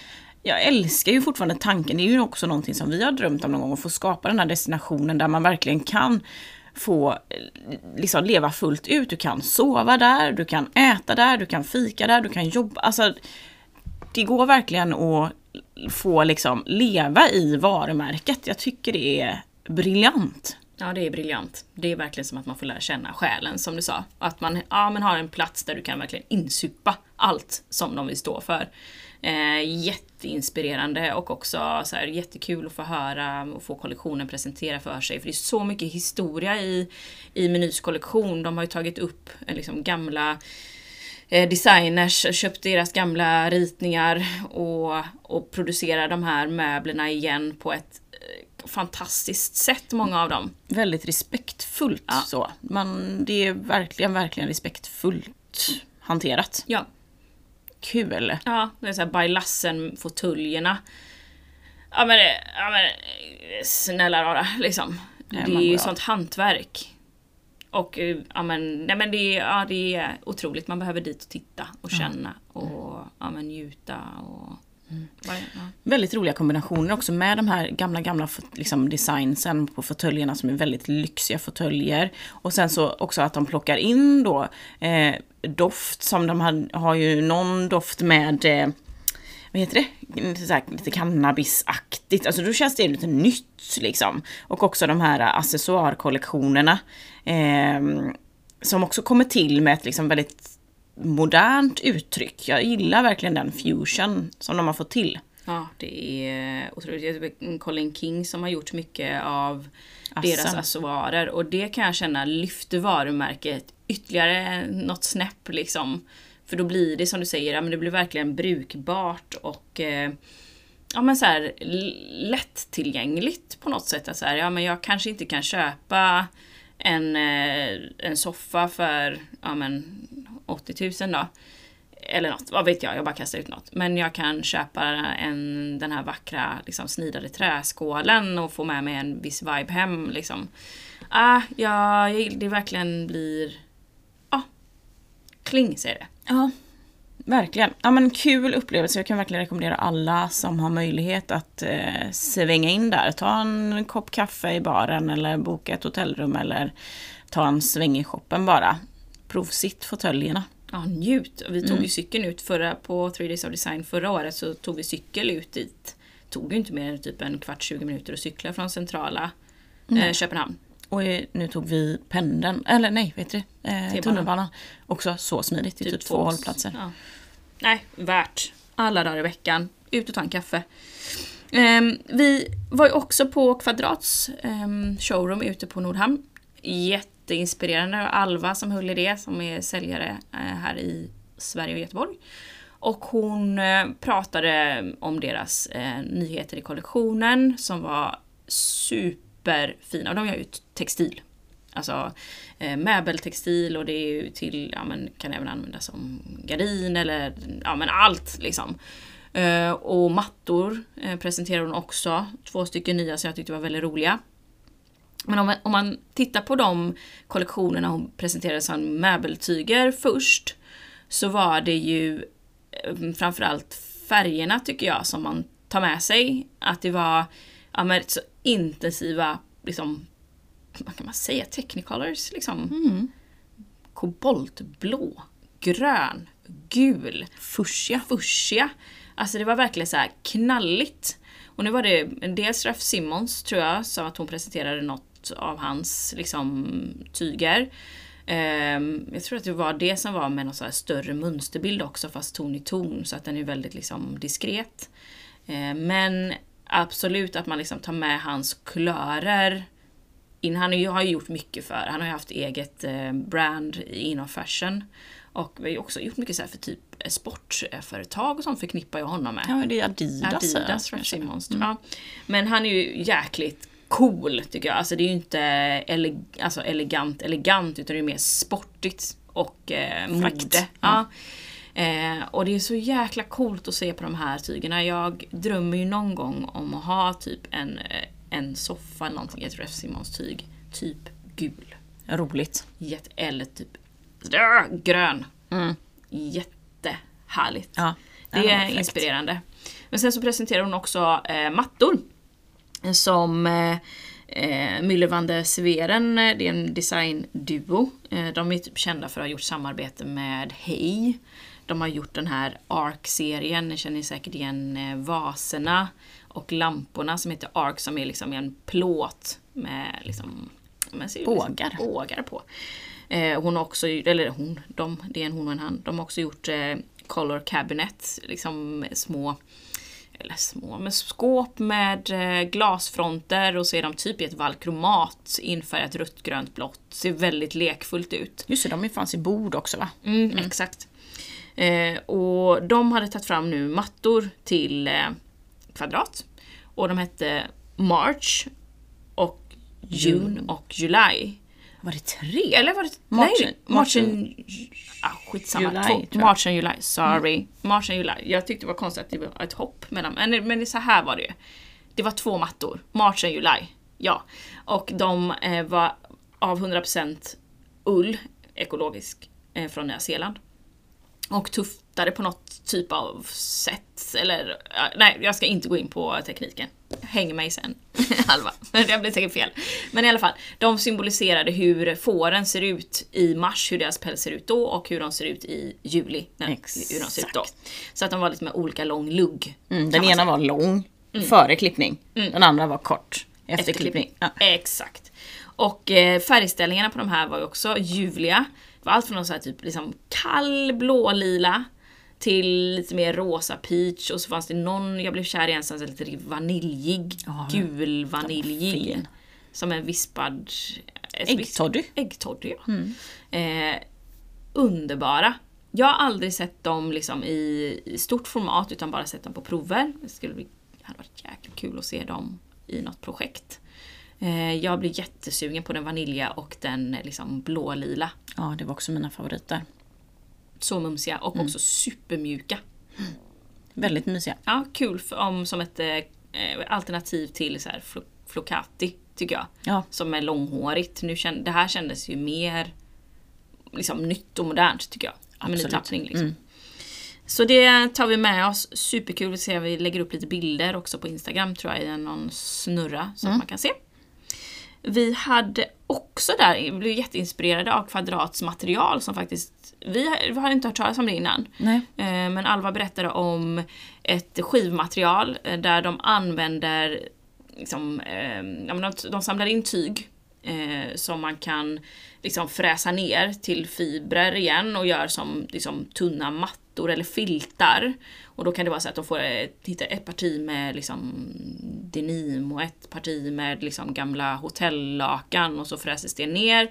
Speaker 3: jag älskar ju fortfarande tanken, det är ju också någonting som vi har drömt om någon gång, att få skapa den här destinationen där man verkligen kan få liksom leva fullt ut. Du kan sova där, du kan äta där, du kan fika där, du kan jobba. Alltså, det går verkligen att få liksom leva i varumärket. Jag tycker det är briljant.
Speaker 1: Ja, det är briljant. Det är verkligen som att man får lära känna själen, som du sa. Att man ja, men har en plats där du kan verkligen insupa allt som de vill stå för. Eh, jätteinspirerande och också så här, jättekul att få höra och få kollektionen presentera för sig. För det är så mycket historia i, i Menys kollektion. De har ju tagit upp eh, liksom, gamla eh, designers, köpt deras gamla ritningar och, och producerar de här möblerna igen på ett eh, fantastiskt sätt, många av dem.
Speaker 3: Väldigt respektfullt ja. så. Man, det är verkligen, verkligen respektfullt hanterat.
Speaker 1: Ja,
Speaker 3: kul.
Speaker 1: Ja, det är såhär By Lassen-fåtöljerna. Ja men, ja men snälla rara liksom. Nej, det är ju sånt hantverk. Och ja men, nej men det, är, ja, det är otroligt. Man behöver dit och titta och känna och ja, men, njuta. Och,
Speaker 3: mm. ja. Väldigt roliga kombinationer också med de här gamla, gamla liksom, designsen på fåtöljerna som är väldigt lyxiga fåtöljer. Och sen så också att de plockar in då eh, doft som de har, har ju någon doft med eh, vad heter det? Lite, så här, lite cannabisaktigt. Alltså då känns det lite nytt liksom. Och också de här accessoarkollektionerna. Eh, som också kommer till med ett liksom väldigt modernt uttryck. Jag gillar verkligen den fusion som de har fått till.
Speaker 1: Ja, det är otroligt. Colin King som har gjort mycket av Assam. deras accessoarer och det kan jag känna lyfter varumärket ytterligare något snäpp liksom. För då blir det som du säger, ja, men det blir verkligen brukbart och eh, ja, men så här, lättillgängligt på något sätt. Att så här, ja, men jag kanske inte kan köpa en, eh, en soffa för ja, men 80 000 då. Eller något, vad vet jag, jag bara kastar ut något. Men jag kan köpa en, den här vackra liksom, snidade träskålen och få med mig en viss vibe hem. Liksom. Ah, ja, det verkligen blir Ja. Kling säger det.
Speaker 3: Ja, verkligen. Ja men kul upplevelse. Jag kan verkligen rekommendera alla som har möjlighet att eh, svänga in där. Ta en kopp kaffe i baren eller boka ett hotellrum eller ta en sväng i shoppen bara. Provsitt fåtöljerna.
Speaker 1: Ja, njut. Vi tog mm. ju cykeln ut förra, på 3 Days of Design förra året så tog vi cykel ut dit. Tog ju inte mer än typ en kvart, 20 minuter att cykla från centrala eh, Köpenhamn.
Speaker 3: Och nu tog vi pendeln, eller nej, vet du eh, tunnelbanan. Också så smidigt, det är typ, typ två hållplatser. Ja.
Speaker 1: Nej, värt. alla dagar i veckan. Ut och ta en kaffe. Ehm, vi var ju också på Kvadrats ehm, showroom ute på Nordhamn. Jätteinspirerande. Alva som höll i det, som är säljare eh, här i Sverige och Göteborg. Och hon eh, pratade om deras eh, nyheter i kollektionen som var superfina. Och de gör ju textil. Alltså möbeltextil och det är ju till, ja men kan även användas som gardin eller ja men allt liksom. Och mattor presenterade hon också. Två stycken nya som jag tyckte var väldigt roliga. Men om man, om man tittar på de kollektionerna hon presenterade som möbeltyger först så var det ju eh, framförallt färgerna tycker jag som man tar med sig. Att det var ja, men, så intensiva, liksom, vad kan man säga, technicolors liksom.
Speaker 3: Mm.
Speaker 1: Koboltblå, grön, gul,
Speaker 3: Fuchsia.
Speaker 1: fuchsia. Alltså det var verkligen så här knalligt. Och nu var det dels Ralph Simmons tror jag, sa att hon presenterade något av hans liksom tyger. Ehm, jag tror att det var det som var med någon så här större mönsterbild också fast ton i ton så att den är väldigt liksom diskret. Ehm, men absolut att man liksom tar med hans kulörer in. Han har ju- gjort mycket för, han har ju haft eget eh, brand inom fashion. Och vi har ju också gjort mycket så här för typ eh, sportföretag och sånt förknippar jag honom med.
Speaker 3: Ja, det är Adidas.
Speaker 1: Adidas,
Speaker 3: eh,
Speaker 1: Ralph
Speaker 3: kanske.
Speaker 1: Simmons. Ja. Men han är ju jäkligt cool tycker jag. Alltså det är ju inte ele alltså elegant, elegant utan det är mer sportigt och eh, mode. Ja. Eh, och det är så jäkla coolt att se på de här tygerna. Jag drömmer ju någon gång om att ha typ en, eh, en soffa eller någonting ett Ralph Simmons tyg. Typ gul.
Speaker 3: Roligt.
Speaker 1: Jätte, eller typ grön.
Speaker 3: Mm.
Speaker 1: Jättehärligt.
Speaker 3: Ja,
Speaker 1: Det är
Speaker 3: fräckt.
Speaker 1: inspirerande. Men sen så presenterar hon också eh, mattor. Som eh, eh, Müller van der Sveren, eh, det är en designduo. Eh, de är typ kända för att ha gjort samarbete med Hej. De har gjort den här Ark-serien, ni känner säkert igen eh, vaserna och lamporna som heter Ark som är liksom en plåt med liksom men ser. Liksom, bågar på. Eh, hon har också, eller hon, de, det är en hon och en han. De har också gjort color cabinet, liksom små eller små, men skåp med eh, glasfronter och så är de typ i ett valkromat infärgat rött, grönt, blått. Ser väldigt lekfullt ut.
Speaker 3: Just det, de fanns i bord också va?
Speaker 1: Mm, Exakt. Eh, och de hade tagit fram nu mattor till eh, Kvadrat. Och de hette March och June och July.
Speaker 3: Var det tre?
Speaker 1: Eller var det...
Speaker 3: March
Speaker 1: nej, March
Speaker 3: March
Speaker 1: and... Ah, skitsamma.
Speaker 3: July,
Speaker 1: Två. March and July, sorry. March and July. Jag tyckte det var konstigt att det var ett hopp mellan Men, men så här var det ju. Det var två mattor. March and July. Ja. Och de eh, var av 100% ull, ekologisk, eh, från Nya Zeeland. Och tuftade på något typ av sätt. Eller, ja, nej, jag ska inte gå in på tekniken. Häng mig sen, Alva. Det blir säkert fel. Men i alla fall, de symboliserade hur fåren ser ut i mars, hur deras päls ser ut då och hur de ser ut i juli. när- Hur de ser ut då.
Speaker 3: Exakt.
Speaker 1: Så att de var lite med olika lång lugg.
Speaker 3: Mm, den ena
Speaker 1: säga.
Speaker 3: var lång före klippning. Den andra var kort efter, klippning. Ja.
Speaker 1: Exakt. Och eh, färgställningarna på de här var ju också ljuvliga. Det var allt från någon så här typ liksom kall blålila till lite mer rosa peach och så fanns det någon, jag blev kär i en som var lite vaniljig,
Speaker 3: Ja,
Speaker 1: gul vaniljig. Som en vispad...
Speaker 3: Äggtoddy.
Speaker 1: Äggtoddy ja. Eh, underbara. Jag har aldrig sett dem liksom i, i stort format utan bara sett dem på prover. Det skulle bli, hade varit jäkligt kul att se dem i något projekt. Eh, jag blir jättesugen på den vanilja och den eh, liksom blålila.
Speaker 3: ja, det var också mina favoriter.
Speaker 1: Så mumsiga och också supermjuka.
Speaker 3: Väldigt mysiga.
Speaker 1: Ja, kul för, om, som ett eh, alternativ till så här flo- flocati, tycker jag.
Speaker 3: Ja,
Speaker 1: Som är långhårigt. Nu känd, det här kändes ju mer liksom, nytt och modernt tycker jag. Med ny
Speaker 3: Absolut.
Speaker 1: tappning liksom.
Speaker 3: Mm.
Speaker 1: Så det tar vi med oss. Superkul att se. Vi lägger upp lite bilder också på Instagram tror jag i någon snurra så
Speaker 3: Mm.
Speaker 1: att man kan se. Vi hade också där, blev jätteinspirerade av Kvadrats material som faktiskt, vi har, vi har inte hört talas om det innan.
Speaker 3: nej.
Speaker 1: Eh, Men Alva berättade om ett skivmaterial eh, där de använder, liksom, eh, men de, de samlar in tyg eh, som man kan liksom fräsa ner till fibrer igen och gör som liksom, tunna mattor eller filtar. Och då kan det vara så att de får eh, ett, hitta ett parti med liksom denim och ett parti med liksom gamla hotellakan och så fräses det ner.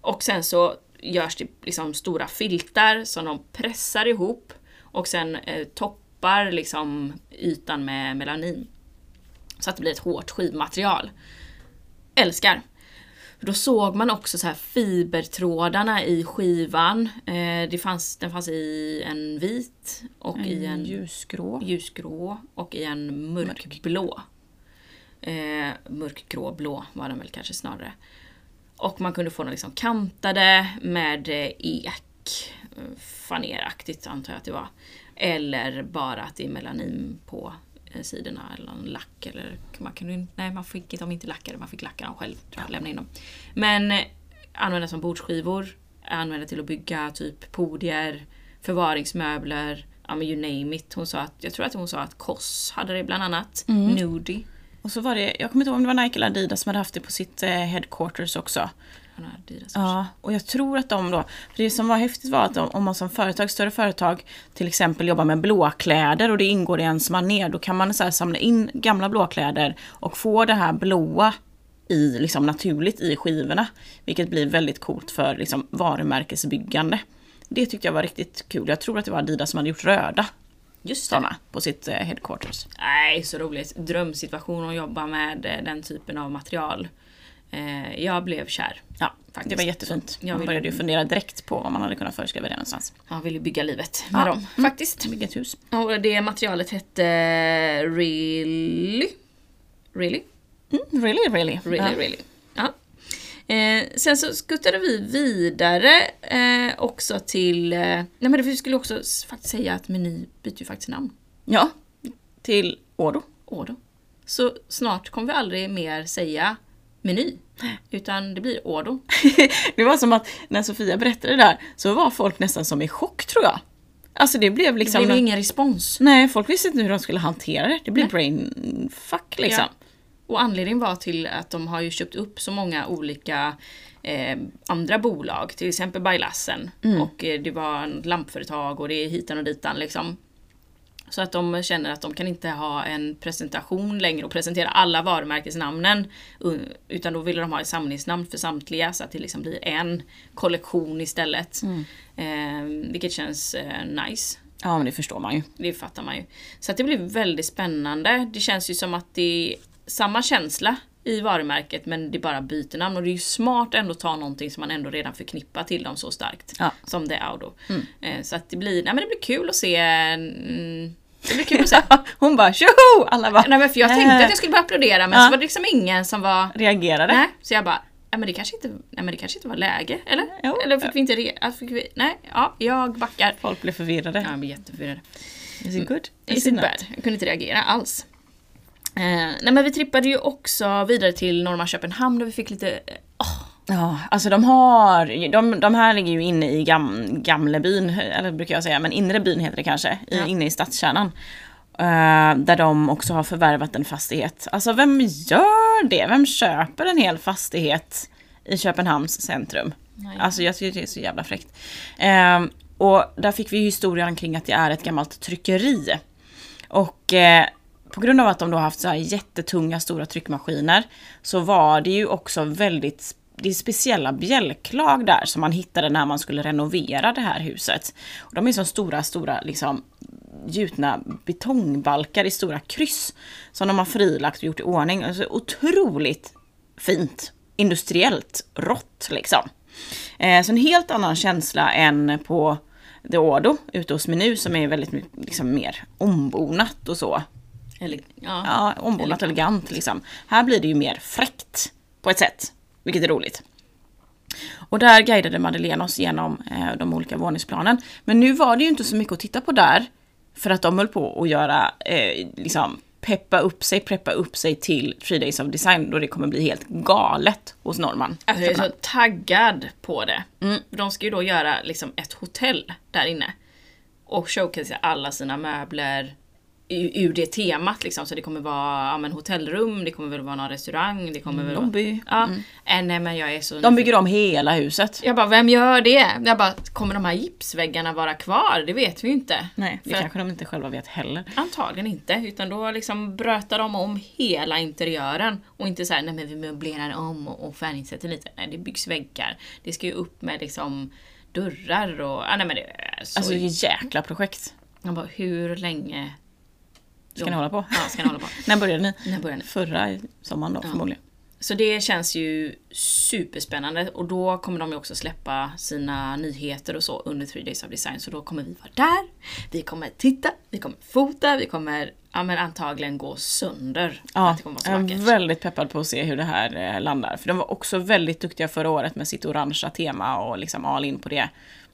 Speaker 1: Och sen så görs det liksom stora filtar som de pressar ihop och sen eh, toppar liksom ytan med melanin. Så att det blir ett hårt skivmaterial. Älskar! Då såg man också så här fibertrådarna i skivan. Eh, det fanns, den fanns i en vit och i en
Speaker 3: ljusgrå.
Speaker 1: ljusgrå och i en mörkblå. Eh, mörkgrå blå var den väl kanske snarare. Och man kunde få dem liksom kantade med eh, ek. eh, Faneraktigt antar jag att det var. Eller bara att det är melanin på sidorna eller en lack. Eller, man kunde, nej, man fick dem inte lackade, man fick lacka dem själv. Jag, lämna in dem. Men eh, använda som bordsskivor. Använda till att bygga typ podier, förvaringsmöbler. Ja men you name it. Hon sa att, jag tror att hon sa att Koss hade det bland annat. Nudie.
Speaker 3: Och så var det, jag kommer inte ihåg om det var Nike eller Adidas som hade haft det på sitt eh, headquarters också.
Speaker 1: Han har Adidas.
Speaker 3: Ja, och jag tror att de då, för det som var häftigt var att de, om man som företag, större företag till exempel jobbar med blåkläder och det ingår i ens manér, då kan man så samla in gamla blåkläder och få det här blåa i, liksom naturligt i skivorna. Vilket blir väldigt coolt för liksom, varumärkesbyggande. Det tyckte jag var riktigt kul. Jag tror att det var Adidas som hade gjort röda
Speaker 1: Just
Speaker 3: sådana på sitt eh, headquarters.
Speaker 1: Nej, så roligt. Drömsituation att jobba med eh, den typen av material. Eh, jag blev kär.
Speaker 3: Ja,
Speaker 1: Faktiskt.
Speaker 3: det var jättefint.
Speaker 1: Jag
Speaker 3: Man började ju fundera direkt på om man hade kunnat föreskriva det någonstans.
Speaker 1: Jag ville bygga livet med
Speaker 3: Ja.
Speaker 1: dem. Faktiskt.
Speaker 3: Bygga ett hus.
Speaker 1: Och det materialet hette Really? Really?
Speaker 3: Mm, really, really.
Speaker 1: Really,
Speaker 3: ja.
Speaker 1: really. Ja. Eh, sen så skuttade vi vidare eh, också till... Eh, nej men vi skulle också faktiskt säga att Meny byter ju faktiskt namn.
Speaker 3: Ja, till Ådo.
Speaker 1: Ådo. Så snart kommer vi aldrig mer säga Meny. Utan det blir Ådo.
Speaker 3: det var som att när Sofia berättade det där så var folk nästan som i chock tror jag. Alltså det blev
Speaker 1: Det
Speaker 3: liksom...
Speaker 1: blev ingen respons.
Speaker 3: Nej, folk visste inte hur de skulle hantera det. Det blev
Speaker 1: Nej.
Speaker 3: brain fuck liksom.
Speaker 1: Ja. Och anledningen var till att de har ju köpt upp så många olika eh, andra bolag, till exempel Bajlassen. Och eh, det var lampföretag och det är hitan och ditan liksom. Så att de känner att de kan inte ha en presentation längre och presentera alla varumärkesnamnen. Utan då ville de ha ett samlingsnamn för samtliga så att det liksom blir en kollektion istället. Eh, vilket känns eh, nice.
Speaker 3: Ja, men det förstår man ju.
Speaker 1: Det fattar man ju. Så att det blir väldigt spännande. Det känns ju som att det är samma känsla i varumärket men det bara byter namn. Och det är ju smart ändå att ta någonting som man ändå redan förknippar till dem så starkt.
Speaker 3: Ja.
Speaker 1: Som det är Audo. Eh, Så att det blir, nej men det blir kul att se. mm, Det blir kul att se.
Speaker 3: Hon bara tjoho! Alla bara
Speaker 1: nej men för jag tänkte att jag skulle bara applådera men
Speaker 3: Ja.
Speaker 1: så var det liksom ingen som var
Speaker 3: reagerade.
Speaker 1: Nej, så jag bara, ja, men det kanske inte, nej, men det kanske inte var läge, eller?
Speaker 3: Jo.
Speaker 1: Eller fick vi inte re, fick vi, nej, ja, jag backar.
Speaker 3: Folk blev förvirrade.
Speaker 1: Ja, jag blir jätteförvirrad.
Speaker 3: Is it good?
Speaker 1: Is it bad? Jag kunde inte reagera alls. Eh, nej men vi trippade ju också vidare till Norma Köpenhamn där vi fick lite... åh,
Speaker 3: Ja, alltså de har, de, de här ligger ju inne i gam, Gamlebyn, eller brukar jag säga, men inre byn heter det kanske, i,
Speaker 1: Ja.
Speaker 3: inne i stadskärnan. Eh, där de också har förvärvat en fastighet. Alltså vem gör det? Vem köper en hel fastighet i Köpenhamns centrum?
Speaker 1: Nej.
Speaker 3: Alltså jag tycker det är så jävla fräckt. Eh, och där fick vi ju historien kring att det är ett gammalt tryckeri. Och eh, på grund av att de då har haft så här jättetunga stora tryckmaskiner så var det ju också väldigt det är speciella bjälklag där som man hittade när man skulle renovera det här huset. Och de är som stora, stora liksom gjutna betongbalkar i stora kryss som de har frilagt och gjort i ordning. Alltså otroligt fint, industriellt rått liksom. Eh, så en helt annan känsla än på The Ordo ute hos Menu som är väldigt mycket, liksom, mer ombonat och så
Speaker 1: eller, ja.
Speaker 3: Ja, ombonat elegant liksom. Här blir det ju mer fräckt på ett sätt, vilket är roligt. Och där guidade Madeleine oss genom eh, de olika våningsplanen. Men nu var det ju inte så mycket att titta på där. För att de höll på att göra, eh, liksom, peppa upp sig, preppa upp sig till Three Days of Design då det kommer bli helt galet hos Norman.
Speaker 1: Alltså jag är så taggad på det. De ska ju då göra liksom ett hotell där inne. Och showcasea alla sina möbler. Ur det temat liksom. Så det kommer vara ja, men hotellrum, det kommer väl vara någon restaurang, det kommer väl vara...
Speaker 3: Lobby.
Speaker 1: Ja, äh, nej men jag är så
Speaker 3: De bygger om hela huset.
Speaker 1: Jag bara, vem gör det? Jag bara, kommer de här gipsväggarna vara kvar? Det vet vi ju inte.
Speaker 3: Nej, det
Speaker 1: För-
Speaker 3: kanske de inte själva vet heller.
Speaker 1: Antagligen inte, utan då liksom brötar de om hela interiören. Och inte såhär, nej men vi möblerar om och, och färgsätter lite. Nej, det byggs väggar. Det ska ju upp med liksom dörrar och... Ah, nej men det är så...
Speaker 3: Alltså jäkla projekt.
Speaker 1: Jag bara, hur länge
Speaker 3: Ska ni hålla på?
Speaker 1: Ja, ska ni hålla på?
Speaker 3: När började ni?
Speaker 1: När börjar ni?
Speaker 3: Förra sommaren då förmodligen.
Speaker 1: Så det känns ju superspännande och då kommer de ju också släppa sina nyheter och så under 3 Days of Design. Så då kommer vi vara där, vi kommer titta, vi kommer fota, vi kommer ja, men antagligen gå sönder.
Speaker 3: Ja,
Speaker 1: att det kommer vara så
Speaker 3: jag är
Speaker 1: vackert.
Speaker 3: väldigt peppad på att se hur det här eh, landar. För de var också väldigt duktiga förra året med sitt orangea tema och liksom all in på det.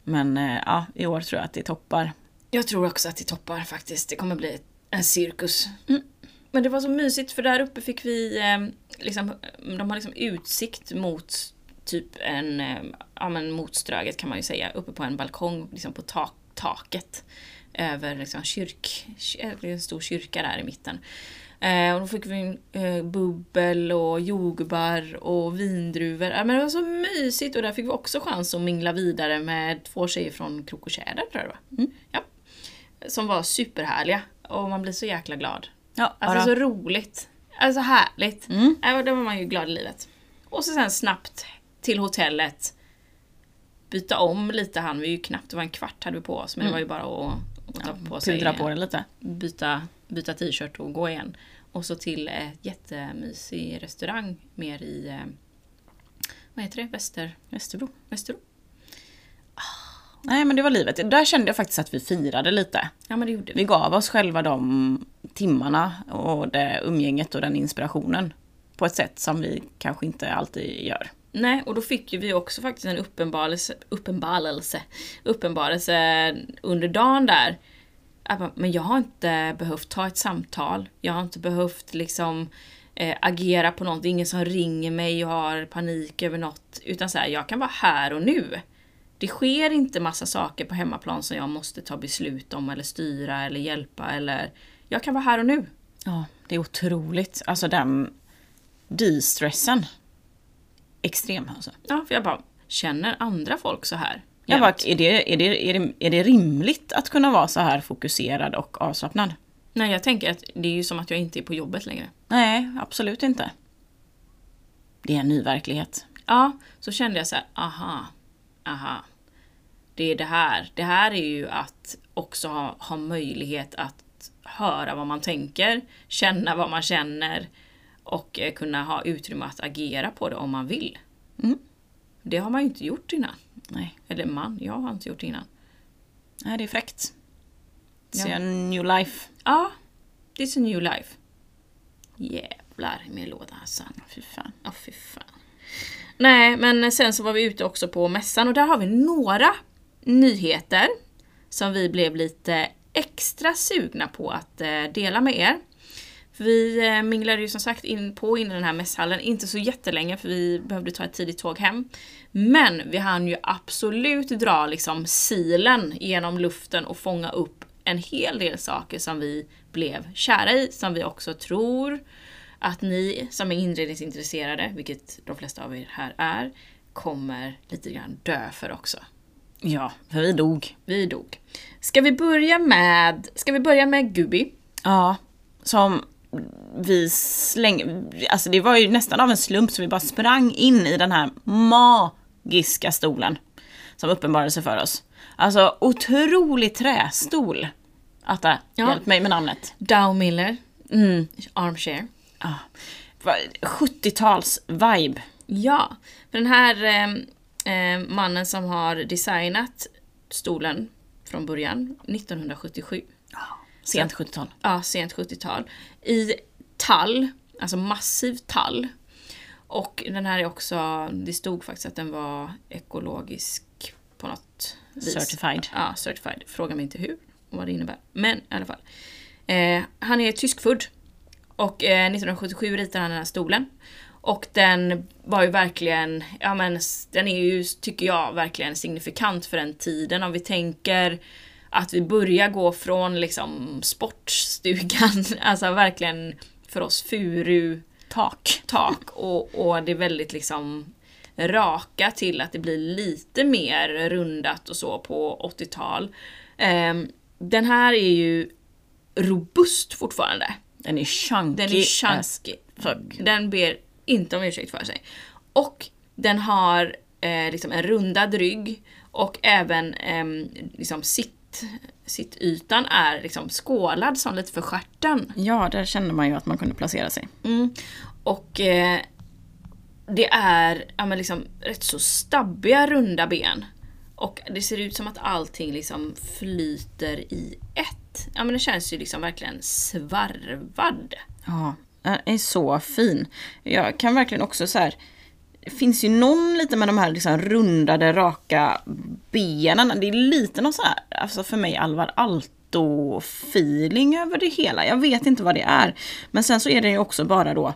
Speaker 3: Men eh, ja, i år tror jag att det toppar.
Speaker 1: Jag tror också att det toppar faktiskt. Det kommer bli en cirkus. Men det var så mysigt för där uppe fick vi eh, liksom, de har liksom utsikt mot typ en, eh, ja men mot Ströget kan man ju säga, uppe på en balkong liksom på tak, taket. Över liksom kyrk, är en stor kyrka där i mitten. Eh, och då fick vi eh, bubbel och jordgubbar och vindruvor. Ja, men det var så mysigt och där fick vi också chans att mingla vidare med två tjejer från Krok och Tjäder tror jag det var. Ja. Som var superhärliga och man blir så jäkla glad.
Speaker 3: Ja,
Speaker 1: Alltså
Speaker 3: bara-
Speaker 1: så roligt. Alltså härligt.
Speaker 3: Mm.
Speaker 1: Ja, då var man ju glad i livet. Och så sen snabbt till hotellet. Byta om lite han vi ju knappt, det var en kvart hade vi på oss men det var ju bara att, att ta på sig,
Speaker 3: Pudra på det lite.
Speaker 1: byta, byta t-shirt och gå igen. Och så till ett jättemysig restaurang mer i, eh, vad heter det, Väster,
Speaker 3: Västerbro.
Speaker 1: Västerås?
Speaker 3: Nej men det var livet. Där kände jag faktiskt att vi firade lite.
Speaker 1: Ja men det gjorde vi.
Speaker 3: Vi gav oss själva de timmarna och det umgänget och den inspirationen. På ett sätt som vi kanske inte alltid gör.
Speaker 1: Nej, och då fick ju vi också faktiskt en uppenbarelse, uppenbarelse, uppenbarelse under dagen där. Bara, Men jag har inte behövt ta ett samtal. Jag har inte behövt liksom eh, agera på något. Det är ingen som ringer mig och har panik över något. Utan så här, jag kan vara här och nu. Det sker inte massa saker på hemmaplan som jag måste ta beslut om eller styra eller hjälpa eller... Jag kan vara här och nu.
Speaker 3: Ja, det är otroligt. Alltså den de-stressen. Extrem alltså.
Speaker 1: Ja, för jag bara, känner andra folk så här?
Speaker 3: Jag bara, är det, är, det, är, det, är det rimligt att kunna vara så här fokuserad och avslappnad?
Speaker 1: Nej, jag tänker att det är ju som att jag inte är på jobbet längre.
Speaker 3: Nej, absolut inte. Det är en ny verklighet.
Speaker 1: Ja, så kände jag så här, aha, aha. Det är det här. Det här är ju att också ha, ha möjlighet att höra vad man tänker, känna vad man känner och eh, kunna ha utrymme att agera på det om man vill.
Speaker 3: Mm.
Speaker 1: Det har man ju inte gjort innan.
Speaker 3: Nej,
Speaker 1: Eller man, jag har inte gjort det innan.
Speaker 3: Nej det är fräckt. Se
Speaker 1: Ja.
Speaker 3: en new life.
Speaker 1: Ja, this a new life. Jävlar i min låda Hassan.
Speaker 3: Fy fan.
Speaker 1: Ja, fy fan. Nej, men sen så var vi ute också på mässan och där har vi några nyheter som vi blev lite extra sugna på att eh, dela med er. Vi eh, minglade ju som sagt in på in i den här mässhallen, inte så jättelänge för vi behövde ta ett tidigt tåg hem. Men vi hann ju absolut dra liksom silen genom luften och fånga upp en hel del saker som vi blev kära i, som vi också tror att ni som är inredningsintresserade, vilket de flesta av er här är, kommer lite grann dö för också.
Speaker 3: Ja, för vi dog.
Speaker 1: Vi dog. Ska vi börja med, ska vi börja med Gubi?
Speaker 3: Ja, som vi slängde, alltså det var ju nästan av en slump så vi bara sprang in i den här magiska stolen. Som uppenbarade sig för oss. Alltså otrolig trästol. Atta,
Speaker 1: Ja.
Speaker 3: hjälp mig med namnet.
Speaker 1: Dow Miller,
Speaker 3: Mm.
Speaker 1: Armchair.
Speaker 3: Ja. Va- 70-tals vibe.
Speaker 1: Ja, för den här eh, eh, mannen som har designat stolen från början, 1977.
Speaker 3: Sent 70-tal.
Speaker 1: ja, sent 70-tal. I tall, alltså massiv tall. Och den här är också, det stod faktiskt att den var ekologisk på något vis.
Speaker 3: Certified.
Speaker 1: Ja, certified. Fråga mig inte hur och vad det innebär. Men i alla fall. Eh, han är tyskfödd. Och eh, 1977 ritade han den här stolen. Och den var ju verkligen, ja men den är ju, tycker jag, verkligen signifikant för den tiden. Om vi tänker att vi börjar gå från liksom sportstugan, alltså verkligen för oss furu tak, tak och, och det är väldigt liksom raka till att det blir lite mer rundat och så på 80-tal. Um, den här är ju robust fortfarande.
Speaker 3: Den är chunky.
Speaker 1: Den är chunky. Den ber inte om ursäkt för sig. Och den har eh, liksom en rundad rygg och även eh, liksom sitt, sittytan är liksom skålad som lite för stjärten.
Speaker 3: Ja, där kände man ju att man kunde placera sig.
Speaker 1: Mm. Och eh, det är ja, men liksom rätt så stabbiga runda ben. Och det ser ut som att allting liksom flyter i ett. Ja men det känns ju liksom verkligen svarvad.
Speaker 3: Ja, den är så fin. Jag kan verkligen också så här. Det finns ju någon lite med de här liksom rundade, raka benen. Det är lite någon så här, alltså för mig Alvar Aalto-feeling över det hela. Jag vet inte vad det är. Men sen så är det ju också bara då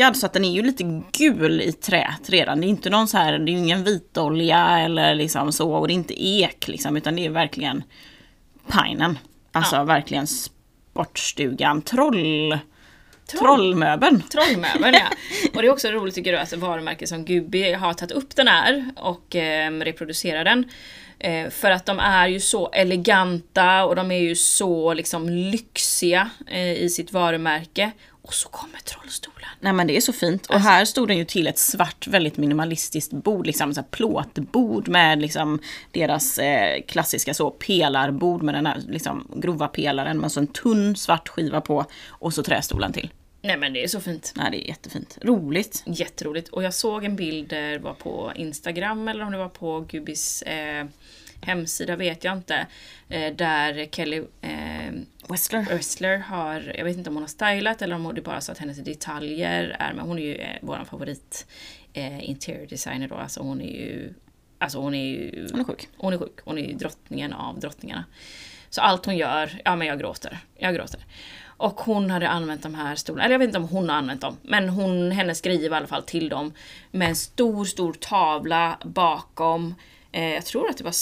Speaker 3: lackad så att den är ju lite gul i träet redan. Det är inte någon så här, det är ingen vitolja eller liksom så och det är inte ek liksom utan det är verkligen pinen. Alltså ja. verkligen sportstugan, troll Trollmöbeln.
Speaker 1: Trollmöbeln ja. Och det är också roligt tycker du att varumärket som Gubi har tagit upp den här och eh, reproducerar den. Eh, för att de är ju så eleganta och de är ju så liksom lyxiga eh, i sitt varumärke. Och så kommer trollstolen.
Speaker 3: Nej men det är så fint. Och alltså. här stod den ju till ett svart väldigt minimalistiskt bord, liksom så plåtbord med liksom deras eh, klassiska så pelarbord med den här liksom grova pelaren med så en tunn svart skiva på och så trästolen till.
Speaker 1: Nej men det är så fint.
Speaker 3: Nej det är jättefint. Roligt.
Speaker 1: Jätteroligt. Och jag såg en bild, det var på Instagram eller om det var på Gubis eh, hemsida vet jag inte. Eh, där Kelly eh,
Speaker 3: Westler.
Speaker 1: Westler har, jag vet inte om hon har stylat eller om det är bara så att hennes detaljer är med. Hon är ju eh, vår favorit eh, interior designer då. Alltså hon är ju Alltså hon är ju...
Speaker 3: Hon är sjuk.
Speaker 1: Hon är sjuk. Hon är ju drottningen av drottningarna. Så allt hon gör, ja men jag gråter. Jag gråter. Och hon hade använt de här stolarna, eller jag vet inte om hon har använt dem, men hon, hennes grejer var i alla fall till dem. Med en stor, stor tavla bakom. Eh, jag tror att det var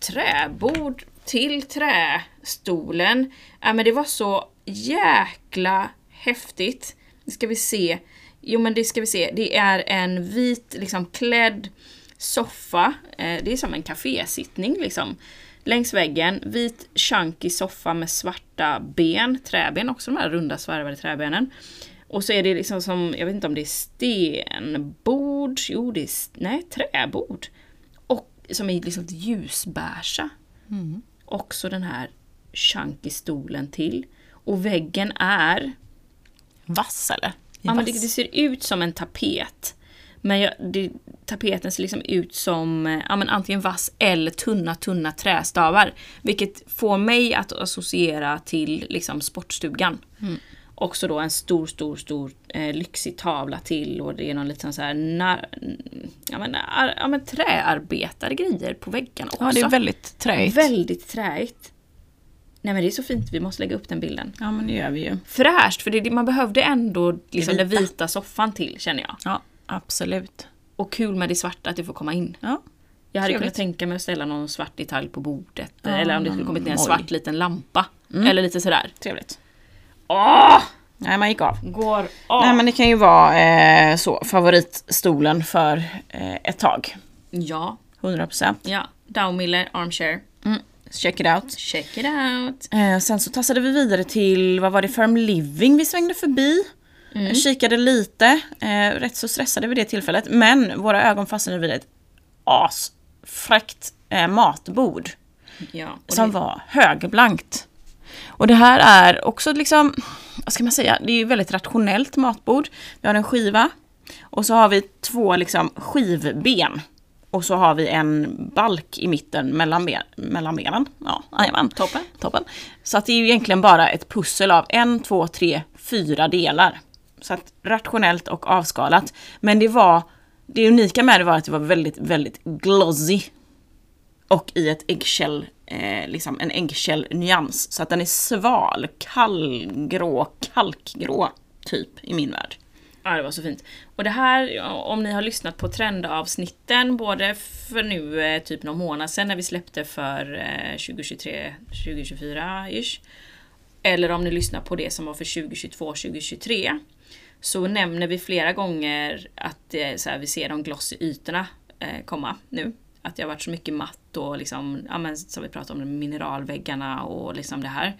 Speaker 1: träbord till trästolen. Ja men det var så jäkla häftigt. Nu ska vi se. Jo men det ska vi se. Det är en vit liksom klädd soffa. Eh, det är som en kafésittning liksom längs väggen, vit chunky soffa med svarta ben, träben också, de här runda svarvade träbenen. Och så är det liksom som, jag vet inte om det är stenbord, jo det är, nej träbord. Och som är liksom ljusbärsa. Mm. Också den här chunky stolen till. Och väggen är...
Speaker 3: Vass eller?
Speaker 1: Ja, men det, det, ser ut som en tapet. Men jag, det, tapeten ser liksom ut som eh, ja, men antingen vass eller tunna, tunna trästavar. Vilket får mig att associera till liksom sportstugan. Mm. Också då en stor, stor, stor eh, lyxig tavla till och det är någon liten så här nar, ja, men, ar, ja, men träarbetade grejer på väggen också.
Speaker 3: Ja, det är väldigt träigt.
Speaker 1: Väldigt träigt. Nej men det är så fint, vi måste lägga upp den bilden.
Speaker 3: Ja men det gör vi ju.
Speaker 1: Fräscht, för det, man behövde ändå liksom den vita soffan till känner jag.
Speaker 3: Ja. Absolut.
Speaker 1: Och kul med det svarta, att det får komma in.
Speaker 3: Ja.
Speaker 1: Jag hade kunnat tänka mig att ställa någon svart detalj på bordet. Ja, eller om det skulle kommit ner en svart liten lampa. Mm. Eller lite sådär.
Speaker 3: Trevligt.
Speaker 1: Åh!
Speaker 3: Nej, man gick av.
Speaker 1: Går av.
Speaker 3: Nej, men det kan ju vara eh, så, favoritstolen för eh, ett tag.
Speaker 1: Ja.
Speaker 3: 100%.
Speaker 1: Ja. Daumiller Armchair.
Speaker 3: Mm. Check it out.
Speaker 1: Check it out.
Speaker 3: Eh, sen så tassade vi vidare till, vad var det, Firm Living vi svängde förbi. Mm. Kikade lite, eh, rätt så stressade vid det tillfället. Men våra ögon fastnade vid ett asfräckt eh, matbord.
Speaker 1: Ja,
Speaker 3: som det... var högblankt. Och det här är också liksom, vad ska man säga, det är ju väldigt rationellt matbord. Vi har en skiva och så har vi två liksom skivben. Och så har vi en balk i mitten mellan, ben, mellan benen. Ja, jajamän.
Speaker 1: Toppen.
Speaker 3: Toppen. Så att det är ju egentligen bara ett pussel av en, två, tre, fyra delar. Så att rationellt och avskalat. Men det var, det unika med det var att det var väldigt, väldigt glossy. Och i ett äggshell, eh, liksom en äggshell-nyans. Så att den är sval, kallgrå, kalkgrå typ i min värld.
Speaker 1: Ja, det var så fint. Och det här, om ni har lyssnat på trendavsnitten, både för nu eh, typ någon månad sedan när vi släppte för eh, 2023, 2024-ish. Eller om ni lyssnar på det som var för 2022, 2023. Så nämner vi flera gånger att eh, så här, vi ser de glossy ytorna komma nu. Att det har varit så mycket matt och liksom, ja men som vi pratade om, mineralväggarna och liksom det här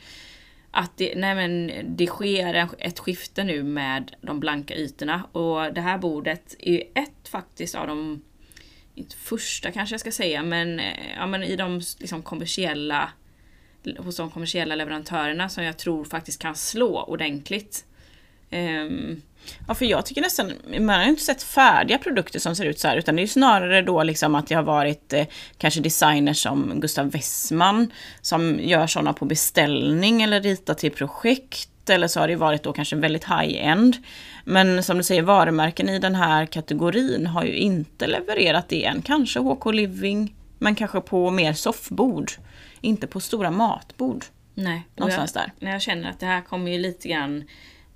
Speaker 1: att det, nej men, det sker ett skifte nu med de blanka ytorna och det här bordet är ett faktiskt av de, inte första kanske jag ska säga, men, eh, ja, men i de liksom kommersiella hos de kommersiella leverantörerna som jag tror faktiskt kan slå ordentligt. Um,
Speaker 3: Ja, för jag tycker nästan, man har ju inte sett färdiga produkter som ser ut så här, utan det är ju snarare då liksom att det har varit eh, kanske designers som Gustav Wessman som gör sådana på beställning eller ritar till projekt. Eller så har det varit då kanske väldigt high-end. Men som du säger, varumärken i den här kategorin har ju inte levererat det än. Kanske HK Living, men kanske på mer soffbord. Inte på stora matbord.
Speaker 1: Nej,
Speaker 3: Någonstans
Speaker 1: jag,
Speaker 3: där.
Speaker 1: Nej, jag känner att det här kommer ju lite grann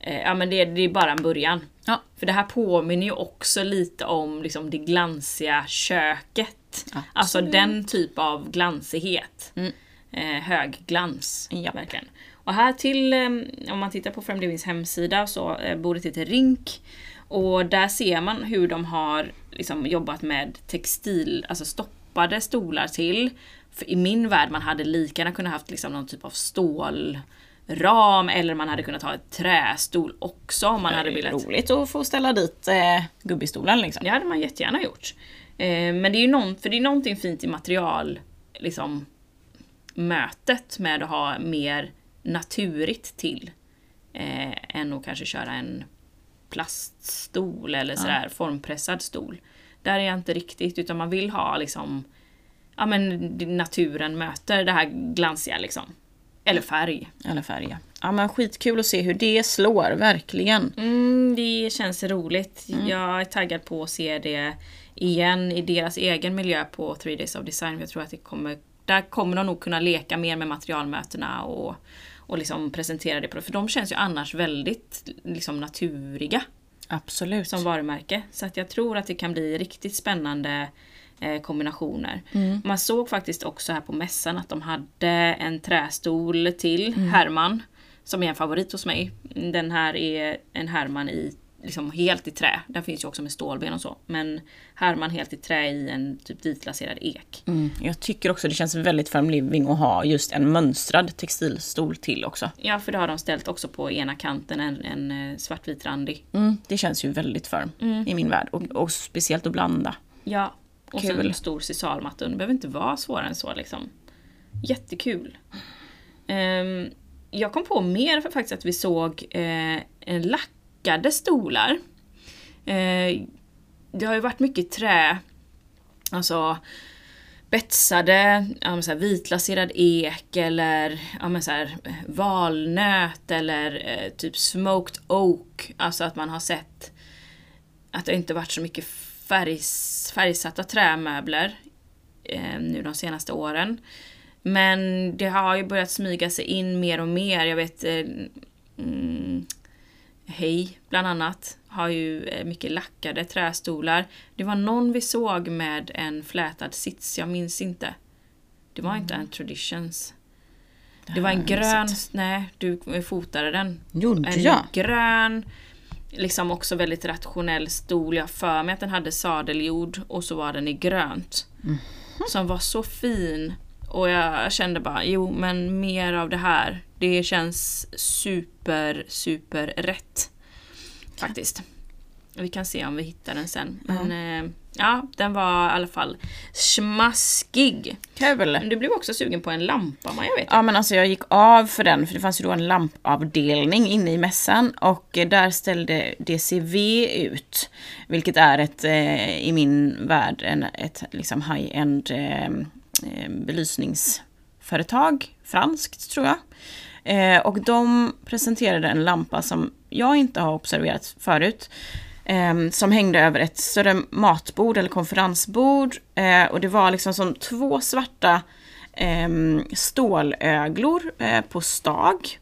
Speaker 1: Eh, ja men det, det är bara en början.
Speaker 3: Ja.
Speaker 1: För det här påminner ju också lite om liksom det glansiga köket.
Speaker 3: Absolut.
Speaker 1: Alltså den typ av glansighet.
Speaker 3: Mm.
Speaker 1: Eh, hög glans.
Speaker 3: Japp.
Speaker 1: Verkligen. Och här till, eh, om man tittar på Frame Livings hemsida så eh, bordet heter Rink. Och där ser man hur de har liksom jobbat med textil, alltså stoppade stolar till. För i min värld man hade lika gärna kunnat haft liksom någon typ av stål ram eller man hade kunnat ha ett trästol också om man hade velat.
Speaker 3: Roligt att få ställa dit eh, gubbistolen liksom.
Speaker 1: Det hade man jättegärna gjort. Eh, men det är ju någon, för det är någonting fint i material, liksom mötet med att ha mer naturligt till eh, än att kanske köra en plaststol eller sådär formpressad stol. Där är jag inte riktigt utan man vill ha liksom ja men naturen möter det här glansiga liksom. Eller färg.
Speaker 3: Eller färg. ja. Ja men skitkul att se hur det slår, verkligen.
Speaker 1: Mm, det känns roligt. Jag är taggad på att se det igen i deras egen miljö på 3 Days of Design. Jag tror att det kommer, där kommer de nog kunna leka mer med materialmötena och, och liksom presentera det. På, för de känns ju annars väldigt liksom naturiga
Speaker 3: Absolut.
Speaker 1: som varumärke. Så att jag tror att det kan bli riktigt spännande eh, kombinationer. Man såg faktiskt också här på mässan att de hade en trästol till, Herman, som är en favorit hos mig. Den här är en Herman i liksom helt i trä. Den finns ju också med stålben och så. Men Herman helt i trä i en typ ditlaserad ek.
Speaker 3: Mm. Jag tycker också det känns väldigt Farm Living att ha just en mönstrad textilstol till också.
Speaker 1: Ja, för det har de ställt också på ena kanten, en, en eh, svartvit-randig.
Speaker 3: Mm. Det känns ju väldigt Farm i min värld. Och, och speciellt att blanda.
Speaker 1: Ja, och sen
Speaker 3: Kul.
Speaker 1: en stor sisalmatta. Det behöver inte vara svårare än så liksom. Jättekul. Ehm, jag kom på mer för faktiskt att vi såg eh, en lackade stolar. Eh, det har ju varit mycket trä, alltså betsade, ja, så här, vitlaserad ek eller ja, så här, valnöt eller eh, typ smoked oak. Alltså att man har sett att det inte varit så mycket färgs, färgsatta trämöbler eh, nu de senaste åren. Men det har ju börjat smyga sig in mer och mer. Jag vet eh, mm, Hej, bland annat, har ju eh, mycket lackade trästolar. Det var någon vi såg med en flätad sits, jag minns inte. Det var inte en Traditions. Det var en grön, nej du fotade den.
Speaker 3: Gjorde
Speaker 1: En
Speaker 3: jag?
Speaker 1: grön, liksom också väldigt rationell stol. Jag för mig att den hade sadeljord och så var den i grönt. Som var så fin. Och jag kände bara, jo men mer av det här. Det känns super, super rätt. Faktiskt. Vi kan se om vi hittar den sen. Men eh, ja, den var i alla fall smaskig.
Speaker 3: Kul!
Speaker 1: Men du blev också sugen på en lampa, man jag vet.
Speaker 3: Ja men alltså jag gick av för den för det fanns ju då en lampavdelning inne i mässan och eh, där ställde DCV ut. Vilket är ett, eh, i min värld, en, ett liksom high-end eh, eh, belysningsföretag. Franskt tror jag. Eh, och de presenterade en lampa som jag inte har observerat förut. Eh, som hängde över ett större matbord eller konferensbord. Eh, och det var liksom som två svarta eh, stålöglor eh, på stag.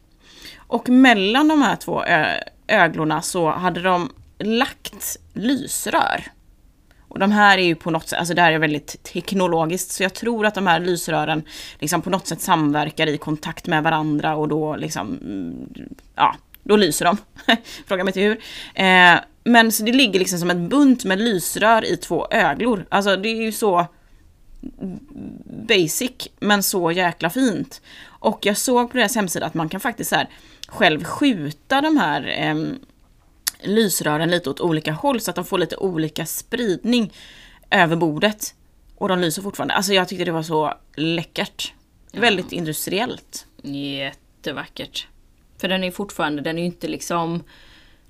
Speaker 3: Och mellan de här två öglorna så hade de lagt lysrör. Och de här är ju på något sätt, alltså det här är väldigt teknologiskt, så jag tror att de här lysrören liksom på något sätt samverkar i kontakt med varandra och då liksom, mm, ja, då lyser de. Fråga mig inte hur. Eh, men så det ligger liksom som en bunt med lysrör i två öglor. Alltså det är ju så basic, men så jäkla fint. Och jag såg på deras hemsida att man kan faktiskt så här, själv skjuta de här eh, lysrören lite åt olika håll så att de får lite olika spridning över bordet. Och de lyser fortfarande. Alltså jag tyckte det var så läckert. Ja. Väldigt industriellt.
Speaker 1: Jättevackert. För den är fortfarande, den är ju inte liksom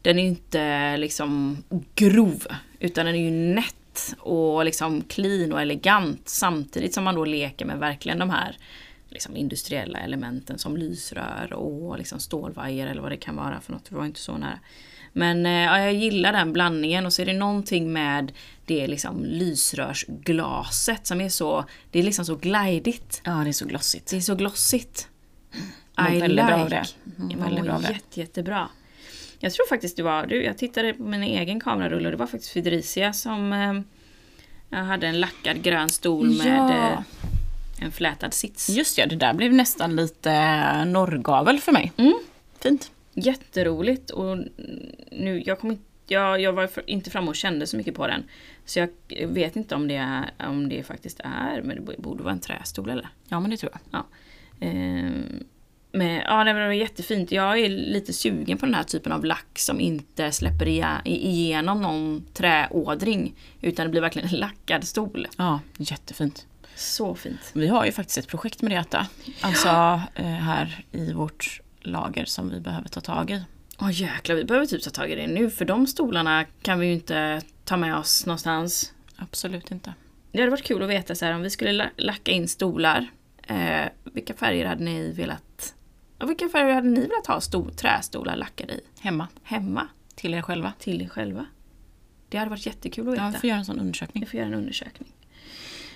Speaker 1: den är inte liksom grov, utan den är ju nätt och liksom clean och elegant samtidigt som man då leker med verkligen de här liksom industriella elementen som lysrör och liksom stålvajer eller vad det kan vara för något. Det var inte så nära. Men eh, ja, jag gillar den blandningen och så är det någonting med det liksom lysrörsglaset som är så, det är liksom så glidigt.
Speaker 3: Ja, det är så glossigt.
Speaker 1: Det är så glossigt.
Speaker 3: I väldigt like. Bra det.
Speaker 1: Mm, väldigt bra det. Jätte, jättebra. Jag tror faktiskt det var, du, jag tittade på min egen kamerarulle och det var faktiskt Federicia som eh, hade en lackad grön stol med ja. eh, en flätad sits.
Speaker 3: Just ja, det där blev nästan lite norrgavel för mig.
Speaker 1: Mm. Fint. Jätteroligt och nu, jag kom jag, jag var inte framme och kände så mycket på den. Så jag vet inte om det, är, om det faktiskt är, men det borde vara en trästol eller?
Speaker 3: Ja men det tror jag.
Speaker 1: Ja. Ehm, men, ja, det var jättefint. Jag är lite sugen på den här typen av lack som inte släpper igenom någon träådring. Utan det blir verkligen en lackad stol.
Speaker 3: Ja, jättefint.
Speaker 1: Så fint.
Speaker 3: Vi har ju faktiskt ett projekt med det Alltså ja. Eh, här i vårt lager som vi behöver ta tag i.
Speaker 1: Åh oh, jäklar, vi behöver typ ta tag i det nu för de stolarna kan vi ju inte ta med oss någonstans.
Speaker 3: Absolut inte.
Speaker 1: Det hade varit kul att veta så här om vi skulle lacka in stolar. Eh, vilka färger hade ni velat och vilka färger hade ni velat ha stor, trästolar lackade i?
Speaker 3: Hemma.
Speaker 1: Hemma?
Speaker 3: Till er själva.
Speaker 1: Till er själva. Det hade varit jättekul att veta.
Speaker 3: Ja, vi får göra en sån undersökning.
Speaker 1: Vi får göra en undersökning.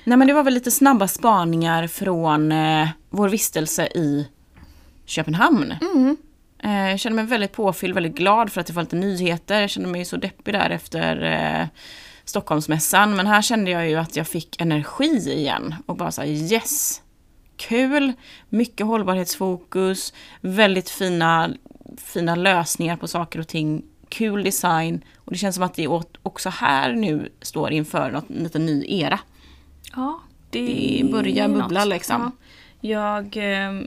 Speaker 3: Nej men det var väl lite snabba spaningar från eh, vår vistelse i Köpenhamn.
Speaker 1: Mm.
Speaker 3: Eh, jag kände mig väldigt påfylld, väldigt glad för att det var lite nyheter. Jag kände mig så deppig där efter eh, Stockholmsmässan. Men här kände jag ju att jag fick energi igen. Och bara såhär yes! Kul! Mycket hållbarhetsfokus, väldigt fina, fina lösningar på saker och ting. Kul design. Och det känns som att det också här nu står inför något, en liten ny era.
Speaker 1: Ja, det,
Speaker 3: det börjar bubbla något. liksom.
Speaker 1: Ja. Jag eh,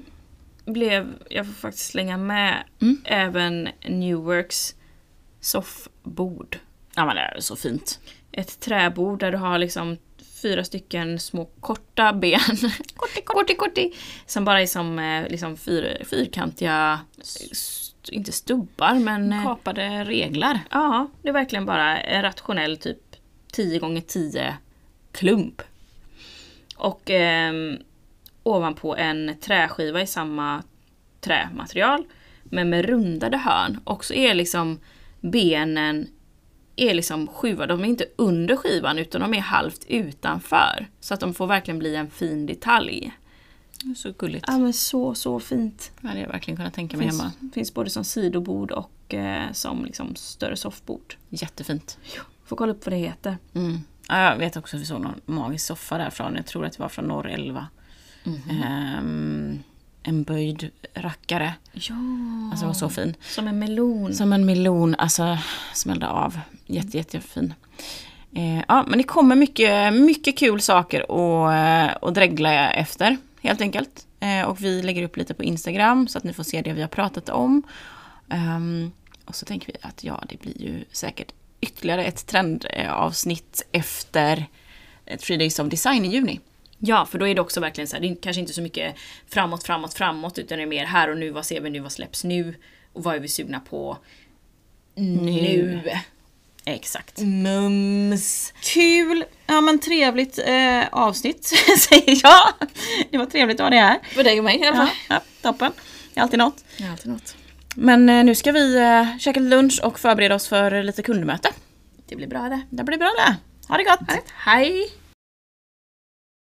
Speaker 1: blev, jag får faktiskt slänga med mm. även Newworks soffbord.
Speaker 3: Ja men det är så fint.
Speaker 1: Ett träbord där du har liksom fyra stycken små korta ben.
Speaker 3: korti, korti, korti.
Speaker 1: Som bara är som eh, liksom fyr, fyrkantiga, inte stubbar men...
Speaker 3: Eh, Kapade reglar.
Speaker 1: Ja, det är verkligen bara en rationell typ 10 gånger 10 klump. Och eh, ovanpå en träskiva i samma trämaterial. Men med rundade hörn. Och så är liksom benen är liksom sjuva, de är inte under skivan utan de är halvt utanför. Så att de får verkligen bli en fin detalj.
Speaker 3: Så gulligt.
Speaker 1: Ja men så, så fint.
Speaker 3: Det hade jag verkligen kunnat tänka mig
Speaker 1: finns,
Speaker 3: hemma.
Speaker 1: Finns både som sidobord och eh, som liksom större soffbord.
Speaker 3: Jättefint.
Speaker 1: Ja, får kolla upp vad det heter.
Speaker 3: Mm. Ja, jag vet också att vi såg någon magisk soffa därifrån. Jag tror att det var från Norr 11. Mm -hmm. um, en böjd rackare.
Speaker 1: Ja.
Speaker 3: Alltså den var så fin.
Speaker 1: Som en melon.
Speaker 3: Som en melon, alltså smällde av. Jätte, jättefin. Eh, ja, men det kommer mycket, mycket kul saker att, att dregla efter, helt enkelt. Eh, och vi lägger upp lite på Instagram så att ni får se det vi har pratat om. Um, och så tänker vi att ja, det blir ju säkert ytterligare ett trendavsnitt efter Three Days of Design i juni.
Speaker 1: Ja, för då är det också verkligen så här, det är kanske inte så mycket framåt, framåt, framåt, utan det är mer här och nu, vad ser vi nu, vad släpps nu? Och vad är vi sugna på
Speaker 3: nu? nu.
Speaker 1: Exakt.
Speaker 3: Mums. Kul! Ja men trevligt eh, avsnitt säger jag. Det var trevligt att ha det här.
Speaker 1: För dig och mig i alla fall.
Speaker 3: Ja, ja, toppen. Det är alltid något.
Speaker 1: Det är alltid något.
Speaker 3: Men eh, nu ska vi eh, käka lunch och förbereda oss för lite kundmöte.
Speaker 1: Det blir bra det.
Speaker 3: Det blir bra det. Ha det gott!
Speaker 1: Hej!